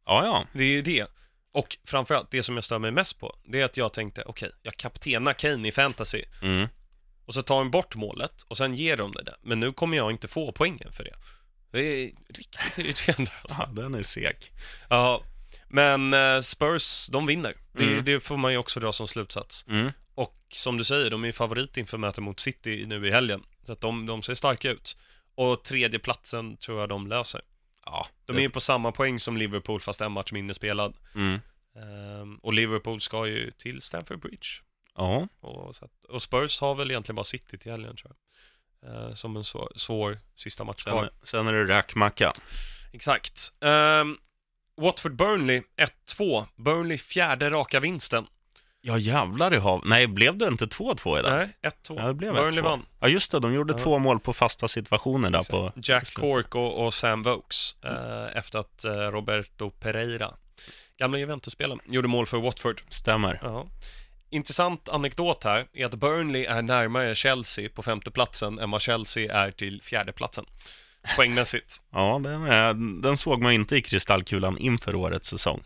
ja ja, Det är ju det. Och framförallt, det som jag stör mig mest på, det är att jag tänkte, okej, jag kaptenar Kane i fantasy mm, och så tar de bort målet och sen ger de det där. Men nu kommer jag inte få poängen för det. Det är riktigt irriterande. Alltså. ja, den är seg. Ja, men eh, Spurs, de vinner. Det, Mm. det får man ju också dra som slutsats. Mm. Och som du säger, de är ju favorit inför mötet mot City nu i helgen. Så att de, de ser starka ut. Och tredje platsen tror jag de löser. Ja, De är ju på samma poäng som Liverpool fast en match mindre spelad. mm. Ehm, och Liverpool ska ju till Stamford Bridge. Ja, Och, att, och Spurs har väl egentligen bara City till helgen tror jag. Eh, som en svår, svår sista match kvar. sen, sen är det räkmacka. Exakt. Um, Watford-Burnley 1-2. Burnley fjärde raka vinsten. Ja jävlar i hav. Nej, blev det inte 2-2 idag? Nej, 1-2. Ja, det blev Burnley 1-2. vann. Ja just det, de gjorde Ja. två mål på fasta situationer där på... Jack Cork och, och Sam Vokes eh, efter att eh, Roberto Pereira, gamla Juventus-spelaren, gjorde mål för Watford. Stämmer. Ja. Intressant anekdot här är att Burnley är närmare Chelsea på femteplatsen än vad Chelsea är till fjärdeplatsen. Poängmässigt. Ja, den, är, den såg man inte i kristallkulan inför årets säsong.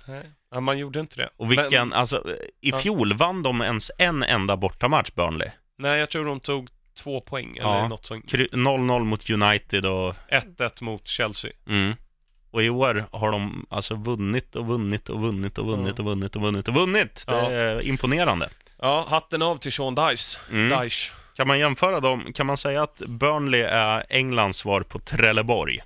Ja, man gjorde inte det. Och vilken, Men, alltså, i Ja. fjol vann de ens en enda bortamatch, Burnley. nej, jag tror de tog två poäng eller Ja. något sånt. Kry- 0-0 mot United och... 1-1 mot Chelsea. Mm. Och i år har de alltså vunnit och vunnit och vunnit och vunnit Ja. och vunnit och vunnit och vunnit. Det Ja. är imponerande. Ja, hatten av till Sean Dice. Mm. Dice. Kan man jämföra dem? Kan man säga att Burnley är Englands svar på Trelleborg?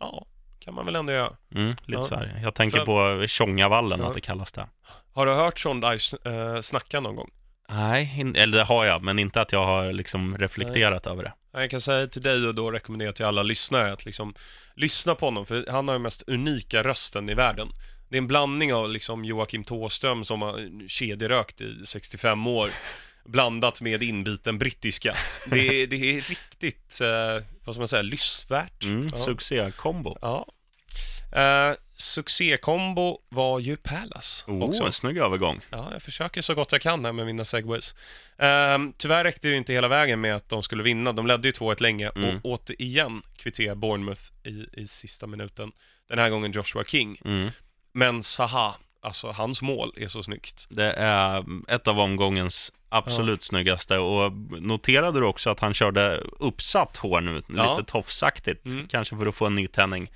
Ja, kan man väl ändå göra. Mm, lite Ja. så här. Jag tänker För- på Tjongavallen, Ja. att det kallas det. Har du hört Sean Dice eh, snacka någon gång? Nej, eller det har jag, men inte att jag har liksom reflekterat över det. Jag kan säga till dig och då rekommendera till alla lyssnare att liksom lyssna på honom, för han har den mest unika rösten i världen. Det är en blandning av liksom Joakim Tåström som har kedjerökt i 65 år, blandat med inbiten brittiska. Det är, det är riktigt, eh, vad ska man säga, lyssvärt. Mm, ja. Succékombo. ja. Eh, succékombo var ju Palace också. Oh, en snygg övergång. Ja, jag försöker så gott jag kan här med mina segways. Ehm, tyvärr räckte det ju inte hela vägen med att de skulle vinna. De ledde ju 2-1 länge Mm. och återigen kvitterade Bournemouth i, i sista minuten. Den här gången Joshua King. Mm. Men Zaha, alltså hans mål är så snyggt. Det är ett av omgångens absolut snyggaste och noterade du också att han körde uppsatt hår nu, Ja. lite tofsaktigt, Mm. kanske för att få en nytändning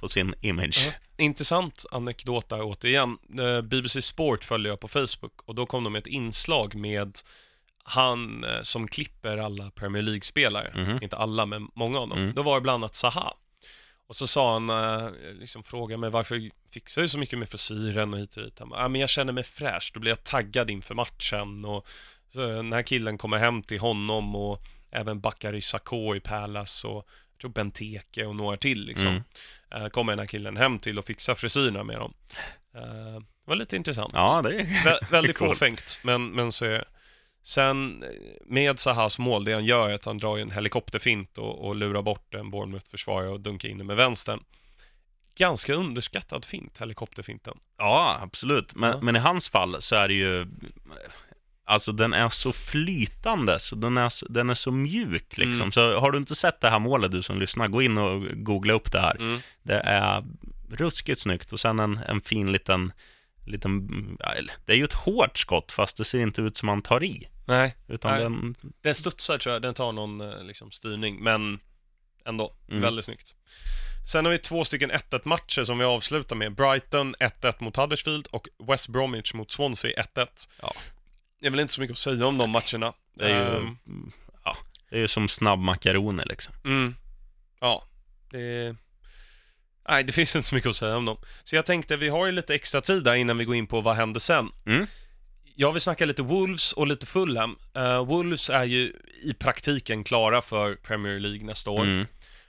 på sin image. Ja. Intressant anekdot där återigen. Eh, BBC Sport följde jag på Facebook och då kom de med ett inslag med han eh, som klipper alla Premier League-spelare. Mhm. Inte alla, men många av dem. Mm. Då var det bland annat Zaha. Och så sa han, eh, liksom frågade mig varför fixar du så mycket med frisyren och hit och dit. Han bara, ah, men jag känner mig fräsch, då blir jag taggad inför matchen och så den här killen kommer hem till honom och även Bakary Sakho i Palace och jag tror Benteke och några till liksom. Mm. Eh, kommer den här killen hem till och fixar frisyrerna med dem. Eh, det var lite intressant. Ja, det är... Vä- väldigt (laughs) Coolt. fåfängt, men, men så är. Sen eh, med Sahas mål, det han gör är att han drar en helikopterfint och, och lurar bort en Bournemouth-försvarare och dunkar in den med vänstern. Ganska underskattad fint, helikopterfinten. Ja, absolut. Men, Ja. men i hans fall så är det ju... Alltså den är så flytande, så den är, så- den är så mjuk liksom. Mm. Så har du inte sett det här målet du som lyssnar, gå in och googla upp det här. Mm. Det är ruskigt snyggt och sen en, en fin liten, liten, det är ju ett hårt skott fast det ser inte ut som man tar i. Nej, Utan Nej. den, den studsar tror jag, den tar någon eh, liksom, styrning, men ändå, Mm. väldigt snyggt. Sen har vi två stycken 1-1 matcher som vi avslutar med. Brighton 1-1 mot Huddersfield och West Bromwich mot Swansea 1-1. Ja. Det är väl inte så mycket att säga om de matcherna. det är ju, Ehm, ja, det är ju som snabbmakaroner liksom. Mm. Ja, det... Nej, det finns inte så mycket att säga om dem. Så jag tänkte, vi har ju lite extra tid där innan vi går in på vad händer sen. Mm. Jag vill snacka lite Wolves och lite Fulham. Uh, Wolves är ju i praktiken klara för Premier League nästa år. Mm.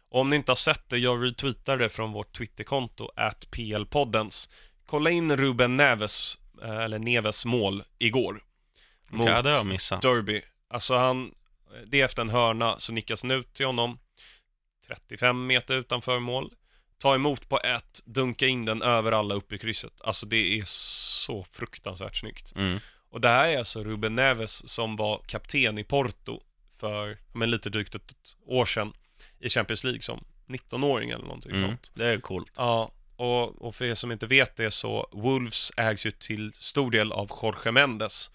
Om ni inte har sett det, jag retweetade från vårt Twitterkonto, at PLpoddens. Kolla in Ruben Neves, eh, eller Neves mål igår. Mot... Ja, det har jag missat. Derby. Alltså han, det är efter en hörna så nickas den ut till honom 35 meter utanför mål. Ta emot på ett, dunka in den över alla upp i krysset. Alltså det är så fruktansvärt snyggt. Mm. Och det här är alltså Ruben Neves som var kapten i Porto för men lite drygt ett år sedan i Champions League som 19-åring eller någonting Mm. sånt. Det är coolt. Ja, och, och för er som inte vet det så Wolves ägs ju till stor del av Jorge Mendes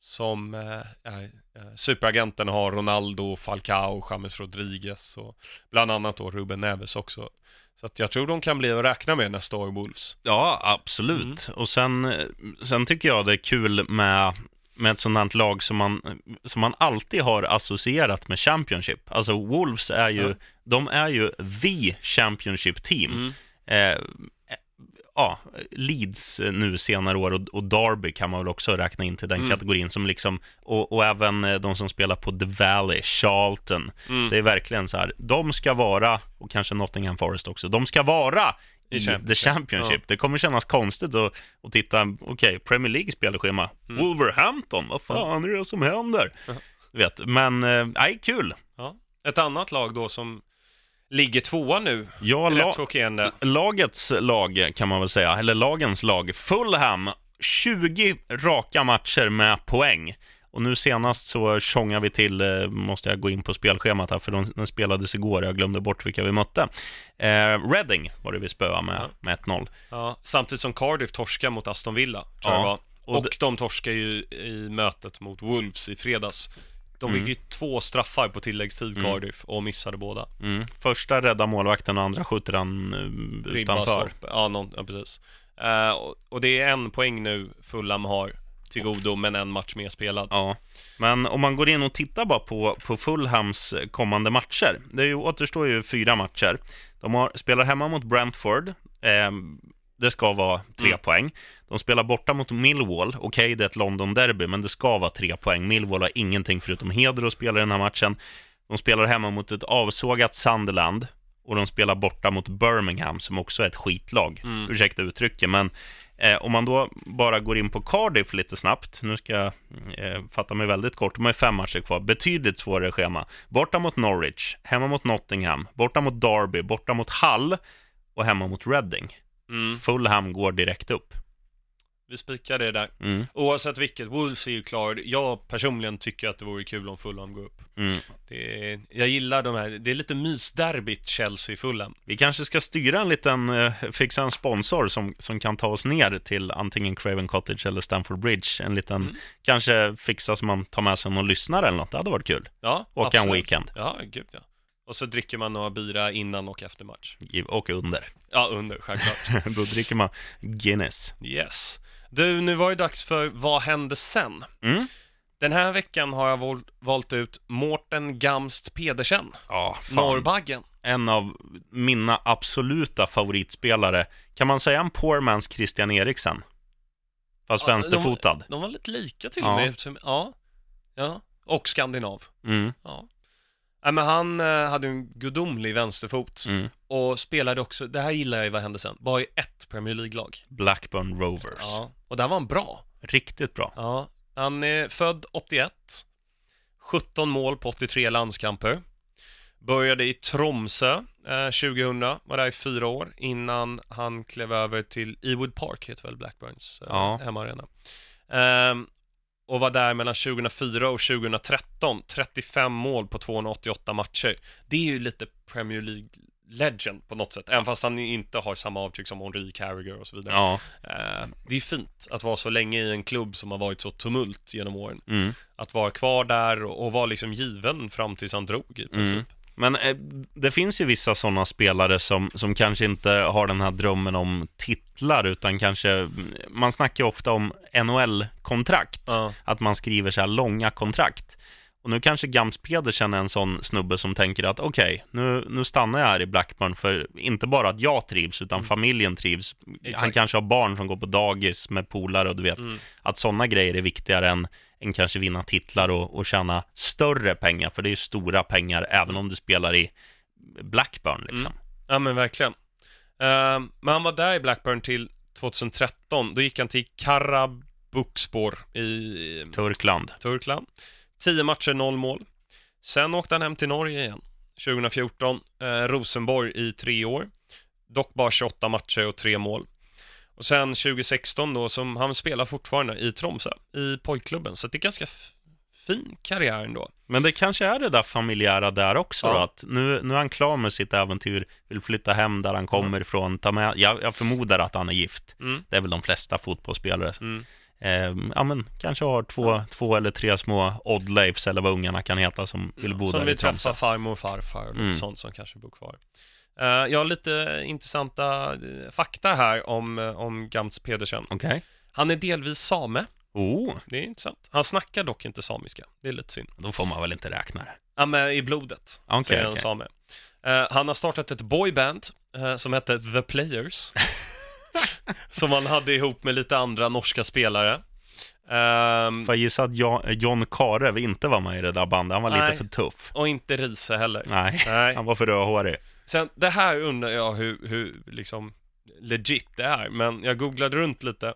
som eh, är eh, superagenten har Ronaldo, Falcao, James Rodriguez och bland annat då Ruben Neves också. Så att jag tror de kan bli att räkna med nästa år, Wolves. Ja, absolut. Och sen, sen tycker jag det är kul med, med ett sådant lag som man, som man alltid har associerat med Championship. Alltså Wolves är ju, Ja. de är ju the Championship team. Mm. Eh, ja, Leeds eh, nu senare år och, och Derby kan man väl också räkna in till den Mm. kategorin som liksom, och, och även eh, de som spelar på The Valley, Charlton. Mm. Det är verkligen så här, de ska vara, och kanske Nottingham Forest också, de ska vara I i, Championship. The Championship. Det kommer kännas konstigt att, att titta, okej, Premier League spelschema, Mm. Wolverhampton, vad fan är det som händer? Ja. Du vet, men, eh, nej, kul. Ja. Ett annat lag då som ligger tvåa nu, Ja, la, lagets lag kan man väl säga, eller lagens lag, Fulham, 20 raka matcher med poäng. Och nu senast så tjongar vi till, eh, måste jag gå in på spelschemat här, för de, den spelades igår, jag glömde bort vilka vi mötte. Eh, Reading var det vi spöade med, Ja. med 1-0. Ja, samtidigt som Cardiff torskar mot Aston Villa, tror Ja, jag det var. och Och, de torskar ju i mötet mot Wolves i fredags. De Mm. fick ju två straffar på tilläggstid, Cardiff, och missade båda. Mm. Första rädda målvakten och andra skjuter han eh, utanför. Ja, någon, ja, precis. Eh, och, och det är en poäng nu Fulham har till godo, men en match mer spelad. Ja, men om man går in och tittar bara på, på Fulhams kommande matcher. Det ju, återstår ju fyra matcher. De har, spelar hemma mot Brentford. Eh, det ska vara tre Mm. poäng. De spelar borta mot Millwall. Okej, det är ett London-derby, men det ska vara tre poäng. Millwall har ingenting förutom heder att spela i den här matchen. De spelar hemma mot ett avsågat Sunderland. Och de spelar borta mot Birmingham, som också är ett skitlag. Mm. Ursäkta uttrycket, men Eh, om man då bara går in på Cardiff lite snabbt, nu ska jag eh, fatta mig väldigt kort, de har fem matcher kvar, betydligt svårare schema. Borta mot Norwich, hemma mot Nottingham, borta mot Derby, borta mot Hull och hemma mot Reading. Mm, Fulham går direkt upp. Vi spikar det där. Mm, Oavsett vilket, Wolves är ju klar. Jag personligen tycker att det vore kul om Fulham går upp. mm. Det är, jag gillar de här, det är lite mysderbyt Chelsea-Fulham. Vi kanske ska styra en liten, eh, fixa en sponsor som, som kan ta oss ner till antingen Craven Cottage eller Stamford Bridge. En liten, Mm. kanske fixa så man tar med sig någon lyssnare eller något. Det hade varit kul. Ja, Åka en absolut. weekend. Ja, gud ja. Och så dricker man några bira innan och efter match. Och under. Ja, under, självklart. (laughs) Då dricker man Guinness. yes. Du, nu var det dags för Vad hände sen? Mm. Den här veckan har jag val- valt ut Mårten Gamst Pedersen, Ja, fan. Norrbaggen. en av mina absoluta favoritspelare. Kan man säga en poor man's Christian Eriksen? Fast Ja, vänsterfotad. De var lite lika till Ja. och med. eftersom- Ja. ja. Och skandinav. Mm, Ja. Nej, men han eh, hade en gudomlig vänsterfot mm. och spelade också, det här gillar jag i Vad hände sen, bara i ett Premier League-lag. Blackburn Rovers. Ja. Och där var han bra. Riktigt bra. Ja. Han är född 81, 17 mål på 83 landskamper. Började i Tromsö eh, 2000, var där i fyra år innan han klev över till Ewood Park, heter väl Blackburns eh, Ja. hemmaarena. Ehm, och var där mellan 2004 och 2013, 35 mål på 288 matcher. Det är ju lite Premier League legend på något sätt, även fast han inte har samma avtryck som Henri Carragher och så vidare. Ja. Eh, det är fint att vara så länge i en klubb som har varit så tumult genom åren. Mm. Att vara kvar där och, och vara liksom given fram tills han drog i princip. Mm. Men eh, det finns ju vissa sådana spelare som, som kanske inte har den här drömmen om titlar, utan kanske, man snackar ju ofta om NHL-kontrakt. Ja. att man skriver så här långa kontrakt. Och nu kanske Gams Pedersen är en sån snubbe som tänker att okej, nu, nu stannar jag här i Blackburn för inte bara att jag trivs, utan familjen trivs. Han Exakt. kanske har barn som går på dagis med polare och du vet, Mm. att sådana grejer är viktigare än, än kanske vinna titlar och, och tjäna större pengar, för det är ju stora pengar även om du spelar i Blackburn liksom. ja, men verkligen. Eh, men han var där i Blackburn till 2013. Då gick han till Karabukspor i Turkland. Turkland. 10 matcher, 0 mål. Sen åkte han hem till Norge igen. 2014, eh, Rosenborg i tre år. Dock bara 28 matcher och 3 mål. Och sen 2016 då, som han spelar fortfarande i Tromsö, i pojkklubben. Så det är ganska fin karriär ändå. Men det kanske är det där familjära där också Ja. då, att nu, nu är han klar med sitt äventyr, vill flytta hem där han kommer ifrån, ta med, jag, jag förmodar att han är gift. Mm. Det är väl de flesta fotbollsspelare. Mm. Eh, ja men, kanske har två, två eller tre små Oddleifs eller vad ungarna kan heta som vill bo som där vi i Tromsö. träffar farmor och farfar och lite Mm. sånt som kanske bor kvar. Eh, jag har lite intressanta eh, fakta här om, eh, om Gams Pedersen. Okej. Han är delvis same, Oh, det är intressant. Han snackar dock inte samiska, det är lite synd. då får man väl inte räkna det. Ja, men i blodet Okej, så är han okej. same. Eh, han har startat ett boyband eh, som heter The Players. (laughs) som han hade ihop med lite andra norska spelare. Ehm, Får jag gissa att John, John Karev inte var med i det där bandet? Han var Nej. lite för tuff. och inte Riese heller. Nej, Nej. han var för rödhårig. Sen, det här undrar jag hur, hur liksom legit det är, men jag googlade runt lite.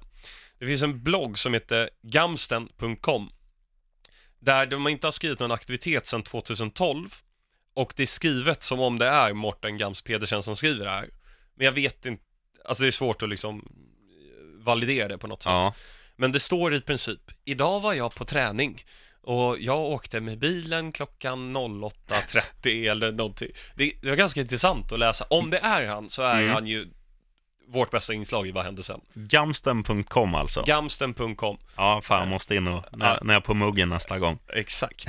Det finns en blogg som heter gamsten.com där de inte har skrivit någon aktivitet sedan 2012 och det är skrivet som om det är Morten Gams Pedersen som skriver det här. Men jag vet inte, alltså det är svårt att liksom validera det på något sätt. Ja. Men det står i princip, idag var jag på träning och jag åkte med bilen klockan 08.30 eller någonting. Det, det var ganska intressant att läsa. Om det är han så är Mm. han ju vårt bästa inslag i Vad hände sen? Gamsten.com alltså. Gamsten.com, Ja, fan jag måste in och, när, när jag är på muggen nästa gång. exakt.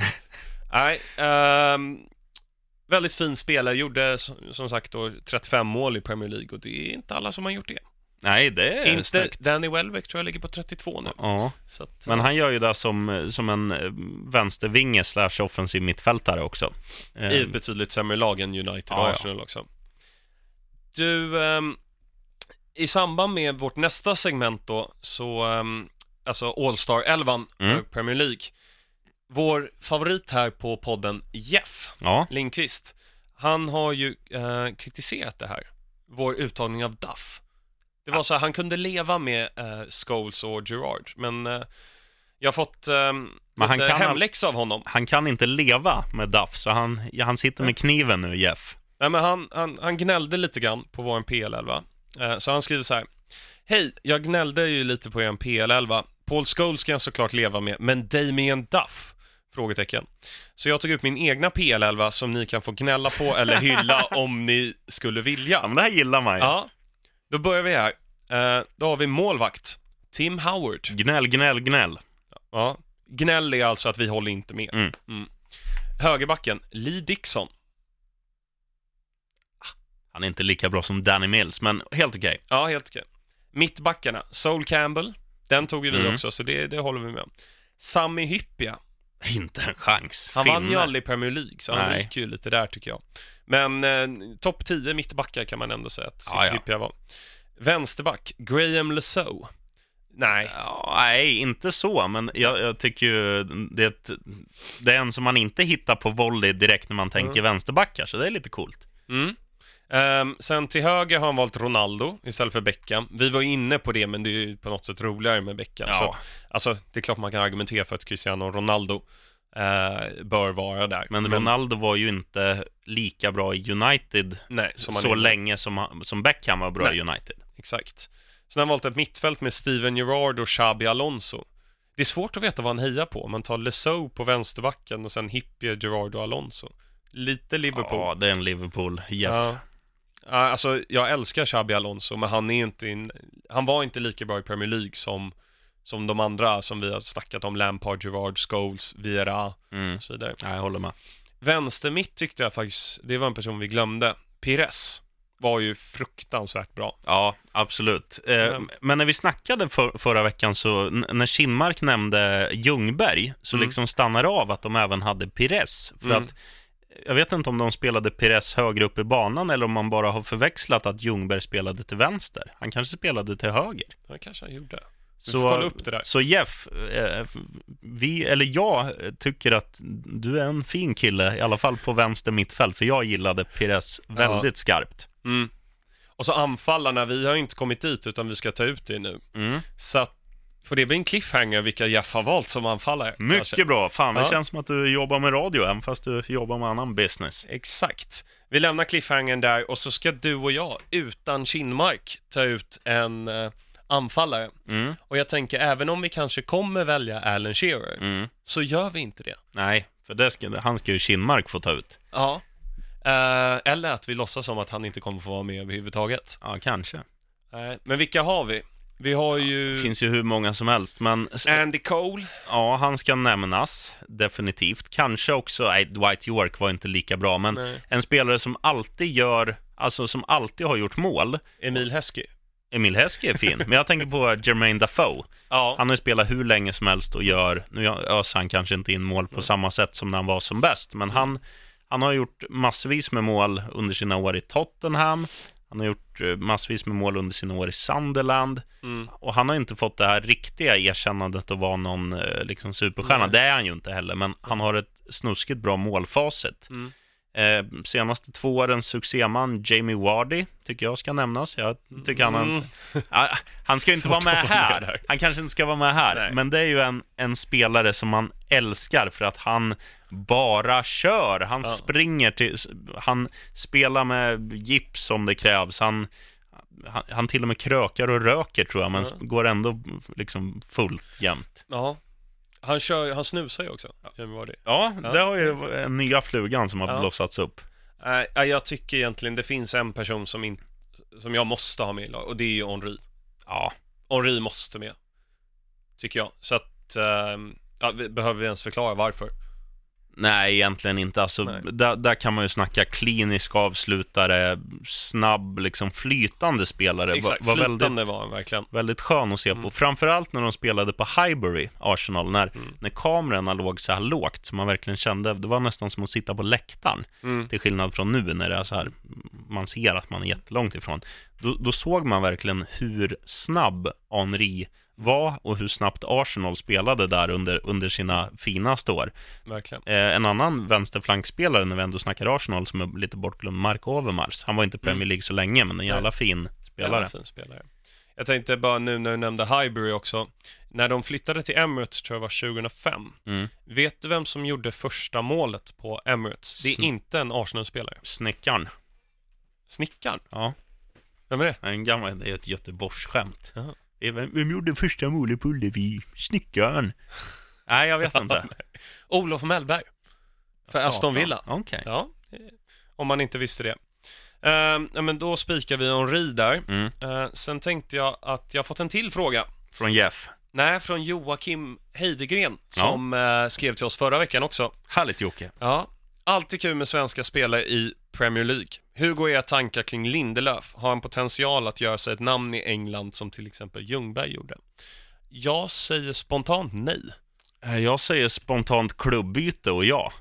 Nej, ehm, väldigt fin spelare, gjorde som sagt då 35 mål i Premier League och det är inte alla som har gjort det. Nej, det är inte snyggt. Danny Welbeck tror jag ligger på 32 nu. Ja, att, men han gör ju det som, som en eh, vänstervinge slash offensiv mittfältare också. Eh, I ett betydligt sämre lag än United och Ja, ja. Arsenal också. Du, ehm, i samband med vårt nästa segment då, så, ehm, alltså All-Star 11 för Mm. Premier League. Vår favorit här på podden, Jeff Ja, Lindqvist, han har ju eh, kritiserat det här, vår uttagning av Duff. Det var så här, han kunde leva med eh, Scholes och Gerard, men eh, jag har fått eh, Men han kan- hemläxa av honom. han kan inte leva med Duff, så han, han sitter med kniven nu, Jeff. Nej, men han, han, han gnällde lite grann på vår PL11. Eh, så han skriver så här. Hej, jag gnällde ju lite på er PL11. Paul Scholes ska jag såklart leva med, men Damien Duff? Frågetecken. Så jag tog ut min egna PL11 som ni kan få gnälla på eller hylla (laughs) om ni skulle Ja, vilja. men det här gillar man ju. Ja, då börjar vi här. Eh, då har vi målvakt, Tim Howard. Gnäll, gnäll, gnäll. Ja, gnäll är alltså att vi håller inte med. Mm. Högerbacken, Lee Dixon. Han är inte lika bra som Danny Mills, men helt okej. Ja, helt okej. Mittbackarna, Sol Campbell. Den tog ju vi Mm. också, så det, det håller vi med om. Sami Hyppia. (laughs) Inte en chans. Han vann ju Finne. aldrig Premier League, så han Nej. ryker ju lite där tycker jag. Men eh, topp 10 mittbackar kan man ändå säga att Ja, ja. Hyppia var. Vänsterback, Graham Lesoe. Nej, Ja, nej, inte så, men jag, jag tycker ju det är, ett, det är en som man inte hittar på volley direkt när man tänker vänsterbackar, så det är lite coolt. Mm. Ehm, sen till höger har han valt Ronaldo istället för Beckham. Vi var inne på det, men det är ju på något sätt roligare med Beckham. Ja. Så att, alltså, det är klart man kan argumentera för att Cristiano Ronaldo eh, bör vara där. Men Ronaldo var ju inte lika bra i United nej, så är. länge som, som Beckham var bra Nej. i United. Exakt. Sen har han valt ett mittfält med Steven Gerrard och Xabi Alonso. Det är svårt att veta vad han hejar på. Man tar Lesoe på vänsterbacken och sen Hippie, Gerrard och Alonso. Lite Liverpool. Ja, det är en Liverpool. Jeff. Ja. Alltså, jag älskar Xabi Alonso, men han är inte in, han var inte lika bra i Premier League som, som de andra som vi har snackat om, Lampard, Gerrard, Scholes, Vieira Mm. och så vidare. Ja, jag håller med. Vänster mitt tyckte jag faktiskt, det var en person vi glömde. Pires var ju fruktansvärt bra. Ja, absolut. Eh, Men- när vi snackade för, förra veckan så, när Kinmark nämnde Ljungberg, så Mm. liksom stannade av att de även hade Pires. För Mm. att, jag vet inte om de spelade Pires högre upp i banan eller om man bara har förväxlat att Ljungberg spelade till vänster. Han kanske spelade till höger. Det kanske han gjorde. Vi Så, kolla upp det där. så Jeff, eh, vi, eller jag tycker att du är en fin kille, i alla fall på vänster mittfält, för jag gillade Pires väldigt skarpt. Mm. Och så anfallarna, vi har inte kommit dit utan vi ska ta ut det nu. Mm. Så att, får det bli en cliffhanger vilka Jeff har valt som anfallare? Mycket kanske? bra. Fan, det Ja. känns som att du jobbar med radio även fast du jobbar med annan business. Exakt. Vi lämnar cliffhangern där och så ska du och jag utan Kinmark ta ut en eh, anfallare. Mm. Och jag tänker, även om vi kanske kommer välja Alan Shearer, Mm. så gör vi inte det. Nej, för ska, han ska ju Kinmark få ta ut. Ja. Eh, eller att vi låtsas som att han inte kommer få vara med överhuvudtaget. Ja, kanske. Nej, men vilka har vi? Vi har ju Det finns ju hur många som helst, men Andy Cole. ja, han ska nämnas. Definitivt. Kanske också, nej, Dwight York var inte lika bra, men Nej. en spelare som alltid gör, alltså som alltid har gjort mål. Emil Heskey. Emil Heskey är fin, men jag tänker på (laughs) Jermaine Dafoe. Ja. Han har ju spelat hur länge som helst och gör, nu öser han kanske inte in mål på samma sätt som när han var som bäst, men han, han har gjort massvis med mål under sina år i Tottenham. Han har gjort eh, massvis med mål under sina år i Sunderland. Mm. Och han har inte fått det här riktiga erkännandet att vara någon eh, liksom, superstjärna. Nej. Det är han ju inte heller, men han har ett snuskigt bra målfacit. Mm. Eh, senaste två årens succéman Jamie Vardy tycker jag ska nämnas. Jag tycker han, Mm. Ja, han ska ju inte (laughs) vara med här. Han kanske inte ska vara med här. Nej. Men det är ju en, en spelare som man älskar för att han bara kör. Han Ja. springer till... Han spelar med gips om det krävs. Han, han, han till och med krökar och röker tror jag, men Ja. går ändå liksom fullt jämt. Ja. Han, kör, han snusar ju också, Jamie Vardy. Ja, Ja, det har ju en nya flugan som har Ja. blossats upp. Nej, jag tycker egentligen det finns en person som, in, som jag måste ha med i lag och det är ju Henri. Ja, Henri måste med. Tycker jag. Så att, ehm, ja, vi, behöver vi ens förklara varför? Nej, egentligen inte. Alltså, Nej. där, där kan man ju snacka klinisk avslutare, snabb, liksom flytande spelare. Exakt, var, var flytande väldigt, var han verkligen. väldigt skön att se på. Mm. Framförallt när de spelade på Highbury, Arsenal, när, Mm. när kamerorna låg så här lågt, så man verkligen kände, det var nästan som att sitta på läktaren. Mm. Till skillnad från nu när det är så här, man ser att man är jättelångt ifrån. Då, då såg man verkligen hur snabb Henri var och hur snabbt Arsenal spelade där under, under sina finaste år. Verkligen. Eh, en annan vänsterflankspelare när vi ändå snackar Arsenal som är lite bortglömd, Mark Overmars. Han var inte Premier League så länge, men en jävla fin spelare. Jävla fin spelare. Jag tänkte bara nu när du nämnde Highbury också. När de flyttade till Emirates, tror jag var 2005. Mm. Vet du vem som gjorde första målet på Emirates? Det är Sn- inte en Arsenal-spelare. Snickaren. Snickaren? Ja, Vem är det? en gammal, det är ett Göteborgsskämt. Jaha. Är Vem, vem gjorde första målet på Ullevi? Snickaren. Nej, jag vet inte. (laughs) Olof Mellberg. För Satan. Aston Villa. Okej. Ja, eh, om man inte visste det. Ja, men då spikar vi Henri där. Mm. Eh, sen tänkte jag att jag fått en till fråga. Från Jeff. Nej, från Joakim Heidegren som eh, skrev till oss förra veckan också. Härligt Jocke. Ja, alltid kul med svenska spelare i Premier League. Hur går era tankar kring Lindelöf? Har han potential att göra sig ett namn i England som till exempel Ljungberg gjorde? Jag säger spontant nej. Eh, Jag säger spontant klubbyte och ja.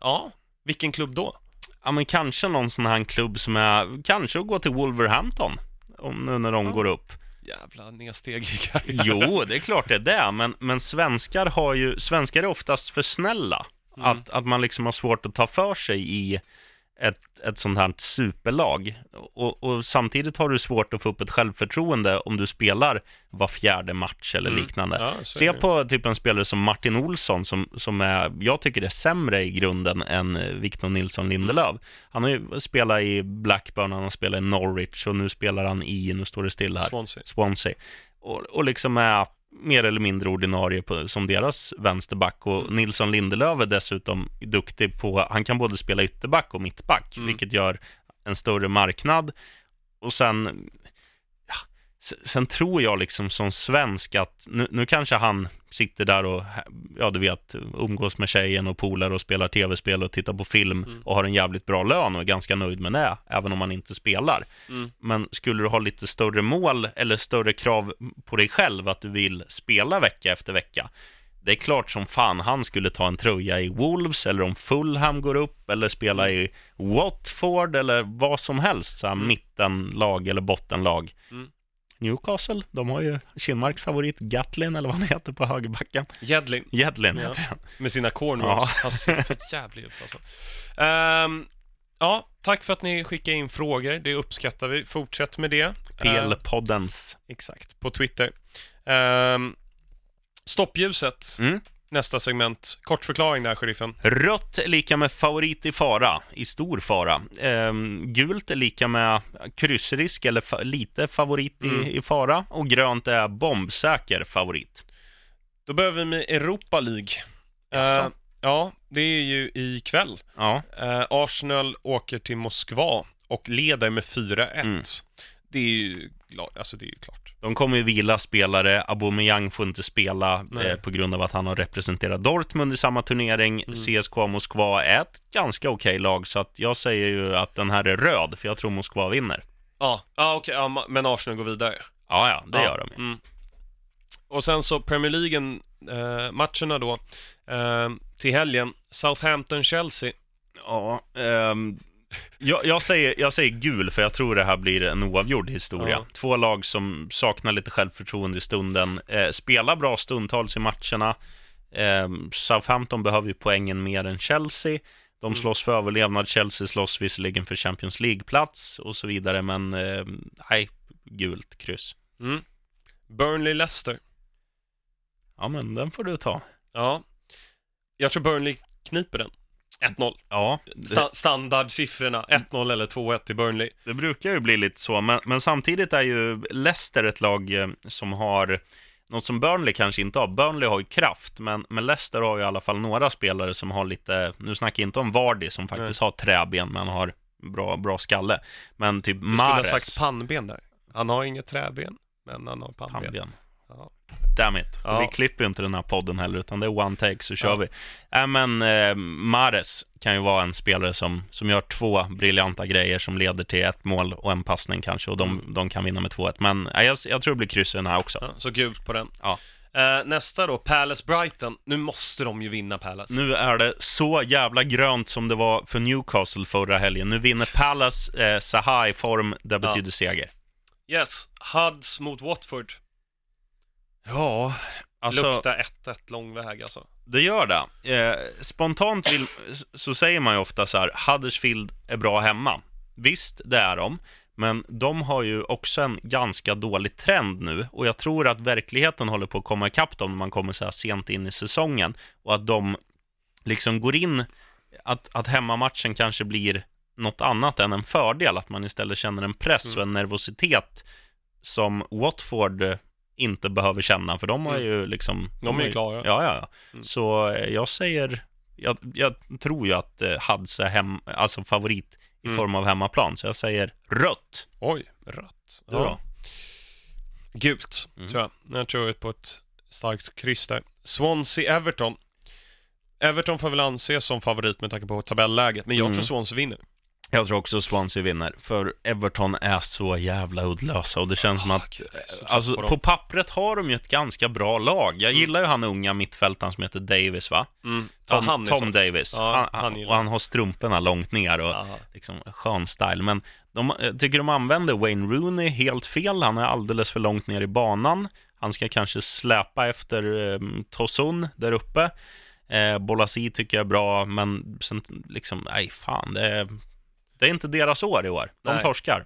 Ja, vilken klubb då? Ja, men kanske någon sån här klubb som är, kanske att gå till Wolverhampton. Om nu när de Ja. går upp. Jävla nedsteg i karriären. Jo, det är klart det är det, men, men svenskar har ju, svenskar är oftast för snälla. Mm. Att, att man liksom har svårt att ta för sig i ett, ett sånt här superlag. Och, och samtidigt har du svårt att få upp ett självförtroende om du spelar var fjärde match eller Mm. liknande. Ja, Se på typ en spelare som Martin Olsson som, som är, jag tycker är sämre i grunden än eh, Victor Nilsson Lindelöf. Han har ju spelat i Blackburn, han har spelat i Norwich och nu spelar han i, nu står det still här, Swansea. Swansea. Och, och liksom är mer eller mindre ordinarie på, som deras vänsterback. Och Nilsson Lindelöf är dessutom duktig på, han kan både spela ytterback och mittback, Mm. vilket gör en större marknad. Och sen, ja, sen tror jag liksom som svensk att, nu, nu kanske han sitter där och, ja du vet, umgås med tjejen och polare och spelar tv-spel och tittar på film Mm. och har en jävligt bra lön och är ganska nöjd med det, även om han inte spelar. Mm. Men skulle du ha lite större mål eller större krav på dig själv att du vill spela vecka efter vecka, det är klart som fan han skulle ta en tröja i Wolves eller om Fulham går upp eller spela i Watford eller vad som helst, så här Mm. mittenlag eller bottenlag. Mm. Newcastle, de har ju Kinmarks favorit Gatlin eller vad han heter på högerbacken. Jedlin Jedlin Ja. heter han. med sina cornrows. Han ser för jävlig ut alltså. Ehm, ja, tack för att ni skickade in frågor. Det uppskattar vi. Fortsätt med det. Ehm, PL-poddens. exakt, på Twitter. Um, stoppljuset, Mm. Nästa segment. Kort förklaring där, sheriffen. Rött är lika med favorit i fara, i stor fara. Ehm, gult är lika med kryssrisk eller fa- lite favorit i, Mm. i fara. Och grönt är bombsäker favorit. Då börjar vi med Europa League. Ehm, ja, det är ju ikväll. Ja, Uh, Arsenal åker till Moskva och leder med 4-1. Mm. Det är ju, gla- alltså det är ju klart. de kommer ju vila spelare. Aubameyang får inte spela eh, på grund av att han har representerat Dortmund i samma turnering. Mm. CSKA Moskva är ett ganska okej lag, så att jag säger ju att den här är röd, för jag tror Moskva vinner. Ja, ah, okej, ja, ma- men Arsenal går vidare. Ja, ja, det ja. gör de ju. Mm. Och sen så Premier League eh, matcherna då eh, till helgen. Southampton-Chelsea. Ja, ehm, Jag, jag, säger, jag säger gul, för jag tror det här blir en oavgjord historia. Ja. Två lag som saknar lite självförtroende i stunden. Eh, spelar bra stundtals i matcherna. Eh, Southampton behöver ju poängen mer än Chelsea. De Mm. slåss för överlevnad. Chelsea slåss visserligen för Champions League-plats och så vidare, men eh, nej, gult kryss. Mm. Burnley-Leicester. Ja, men den får du ta. Ja. Jag tror Burnley kniper den. 1-0. Ja, Sta- standardsiffrorna 1-0 eller 2-1 till Burnley. det brukar ju bli lite så, men, men samtidigt är ju Leicester ett lag eh, som har något som Burnley kanske inte har. Burnley har ju kraft, men, men Leicester har ju i alla fall några spelare som har lite, nu snackar jag inte om Vardy som faktiskt har träben, men har bra, bra skalle. Men typ Du skulle ha Mahrez, sagt pannben där. Han har inget träben, men han har pannben. pannben. Ja. Damn it. Ja. Vi klipper ju inte den här podden heller, utan det är one take, så kör Ja. vi. Äh, men eh, Mahrez kan ju vara en spelare som, som gör två briljanta grejer som leder till ett mål och en passning kanske, och de, Mm. de kan vinna med 2-1. Men äh, jag, jag tror det blir kryss i den här också. Ja, så gult på den. Ja. Eh, nästa då, Palace-Brighton. Nu måste de ju vinna Palace. Nu är det så jävla grönt som det var för Newcastle förra helgen. Nu vinner Palace eh, Zaha i form, det betyder seger. Yes, Huds mot Watford. Ja, alltså... Luktar 1-1 lång väg alltså. Det gör det. Eh, spontant vill, så säger man ju ofta så här, Huddersfield är bra hemma. Visst, det är de. Men de har ju också en ganska dålig trend nu och jag tror att verkligheten håller på att komma ikapp dem när man kommer så här sent in i säsongen och att de liksom går in, att, att hemmamatchen kanske blir något annat än en fördel, att man istället känner en press Mm. och en nervositet som Watford inte behöver känna, för de har Mm. ju liksom... De är ju klara. Ja, ja, ja. Mm. Så eh, jag säger, jag, jag tror ju att eh, Hads är hem, alltså favorit i Mm. form av hemmaplan, så jag säger rött. Oj, rött. Du då? Gult, Mm. tror jag. Jag tror på ett starkt kryss där. Swansea-Everton. Everton får väl anses som favorit med tanke på tabelläget, men jag tror Swansea vinner. Jag tror också Swansea vinner, för Everton är så jävla uddlösa och det känns som Ah, att gud, trött Alltså på på pappret har de ju ett ganska bra lag. Jag Mm. gillar ju han unga mittfältaren som heter Davis va? Mm. Tom, ja, Tom. Davis. Ja, han, han och han har strumporna långt ner och Ja. liksom skön style. Men de, jag tycker de använder Wayne Rooney helt fel. Han är alldeles för långt ner i banan. Han ska kanske släpa efter eh, Tosun där uppe. Eh, Bolasi tycker jag är bra, men sen liksom, nej fan, det är, det är inte deras år i år. De Nej. torskar.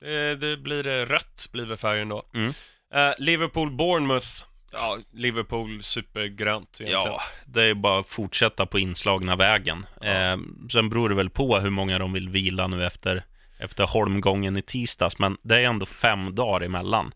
Det, det blir eh, rött, blir väl färgen då. Mm. Eh, Liverpool-Bournemouth. Ja, Liverpool supergrönt egentligen. Ja, det är bara att fortsätta på inslagna vägen. Ja. Eh, sen beror det väl på hur många de vill vila nu efter, efter holmgången i tisdags, men det är ändå fem dagar emellan.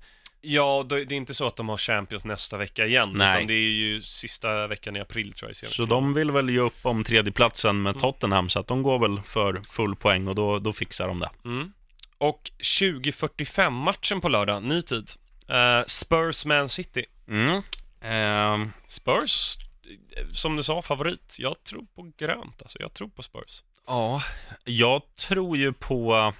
Ja, det är inte så att de har Champions nästa vecka igen, Nej. utan det är ju sista veckan i april tror jag. Så de vill väl ge upp om tredjeplatsen med Mm. Tottenham, så att de går väl för full poäng och då, då fixar de det. Mm. Och 2045-matchen på lördag, ny tid. Eh, Spurs-Man City. Mm. Ehm, Spurs, som du sa, favorit. Jag tror på grönt, alltså. Jag tror på Spurs. ja, jag tror ju på...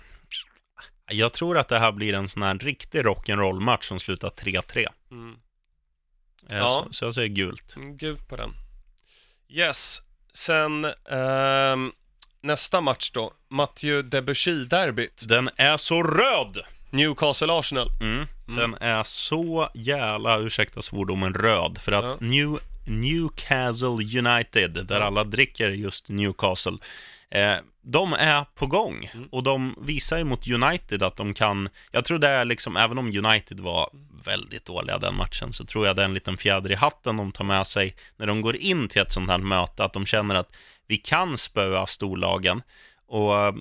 Jag tror att det här blir en sån här riktig rock'n'roll-match som slutar 3-3. Mm. Eh, Ja. så, så jag säger gult. Mm, Gult på den. Yes. Sen ehm, nästa match då. Mathieu Debussy-derbyt. Den är så röd! Newcastle-Arsenal. Mm. Mm. Den är så jävla, ursäkta svordomen, röd. För att Ja. New, Newcastle United, där alla dricker just Newcastle, eh, de är på gång. Mm. Och de visar ju mot United att de kan, jag tror det är liksom, även om United var väldigt dåliga den matchen, så tror jag det är en liten fjäder i hatten de tar med sig när de går in till ett sånt här möte, att de känner att vi kan spöa storlagen. Och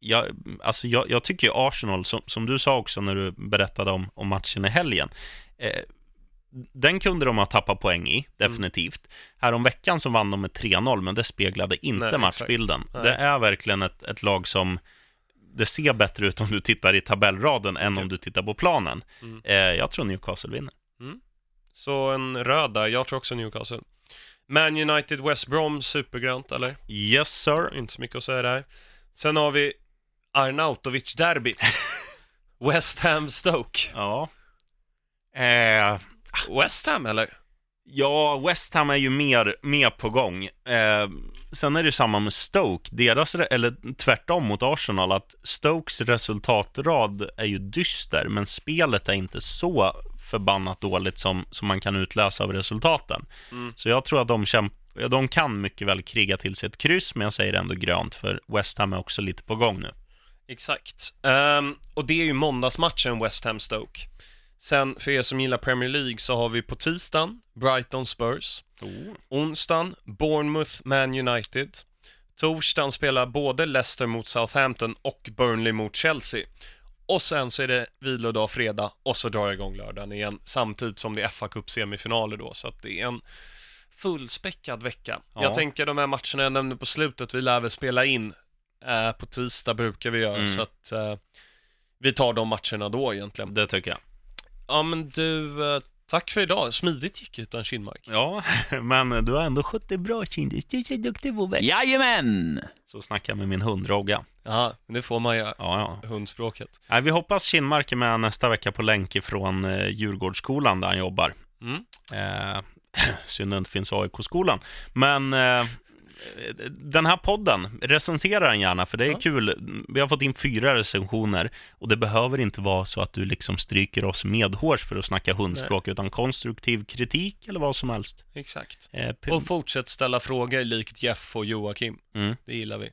jag, alltså jag, jag tycker Arsenal, som, som du sa också när du berättade om, om matchen i helgen, eh, den kunde de ha tappat poäng i, definitivt. Mm. Härom veckan så vann de med 3-0, men det speglade inte Nej, matchbilden. Nej. Det är verkligen ett, ett lag som det ser bättre ut om du tittar i tabellraden än om Gud. du tittar på planen. Mm. Eh, jag tror Newcastle vinner. Så en röd där. Jag tror också Newcastle. Man United West Brom, supergrönt eller? Yes sir. Inte så mycket att säga där. Sen har vi Arnautovic-derbyt. (laughs) West Ham Stoke. Ja. Eh, West Ham eller? Ja, West Ham är ju mer, mer på gång. Eh, sen är det samma med Stoke, deras, eller tvärtom mot Arsenal, att Stokes resultatrad är ju dyster, men spelet är inte så förbannat dåligt som, som man kan utläsa av resultaten. Mm. Så jag tror att de, kämp, de kan mycket väl kriga till sig ett kryss, men jag säger ändå grönt, för West Ham är också lite på gång nu. Exakt. Ehm, och det är ju måndagsmatchen West Ham Stoke. Sen för er som gillar Premier League så har vi på tisdagen Brighton Spurs. Onsdagen Bournemouth Man United. Torsdagen spelar både Leicester mot Southampton och Burnley mot Chelsea. Och sen så är det vilodag fredag och så drar jag igång lördagen igen samtidigt som det är fa Cup semifinaler då så att det är en fullspäckad vecka. Ja. Jag tänker de här matcherna jag nämnde på slutet, vi lär väl spela in eh, på tisdag brukar vi göra Mm. så att eh, vi tar de matcherna då egentligen. Det tycker jag. Ja men du, eh, tack för idag. Smidigt gick utan Kinmark. Ja, (laughs) men du har ändå skött dig bra, Kindis. Du är så duktig, Bobbe. Jajamän! Så snackar jag med min hund Rogga. Ja, det får man göra. Ja, ja. Hundspråket. Nej, vi hoppas Kinmark är med nästa vecka på länk ifrån eh, Djurgårdsskolan där han jobbar. Mm. Eh, (clears throat) synd det inte finns AIK-skolan. Men eh, den här podden, recensera den gärna, för det är Ja. kul. Vi har fått in fyra recensioner och det behöver inte vara så att du liksom stryker oss medhårs för att snacka hundspråk, utan konstruktiv kritik eller vad som helst. Exakt. Eh, Och fortsätt ställa frågor likt Jeff och Joakim. mm. Det gillar vi.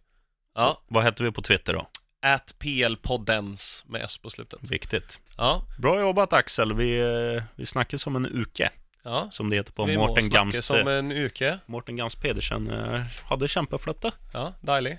Ja, Vad heter vi på Twitter då? at plpoddens med s på slutet. Viktigt. Ja, Bra jobbat Axel, vi, eh, vi snackar som en uke, ja. som det heter på vi må Mårten snacka Gamst. som en yrke. Mårten Gams Pedersen eh, hade kämpaflötte. Ja, dejlig.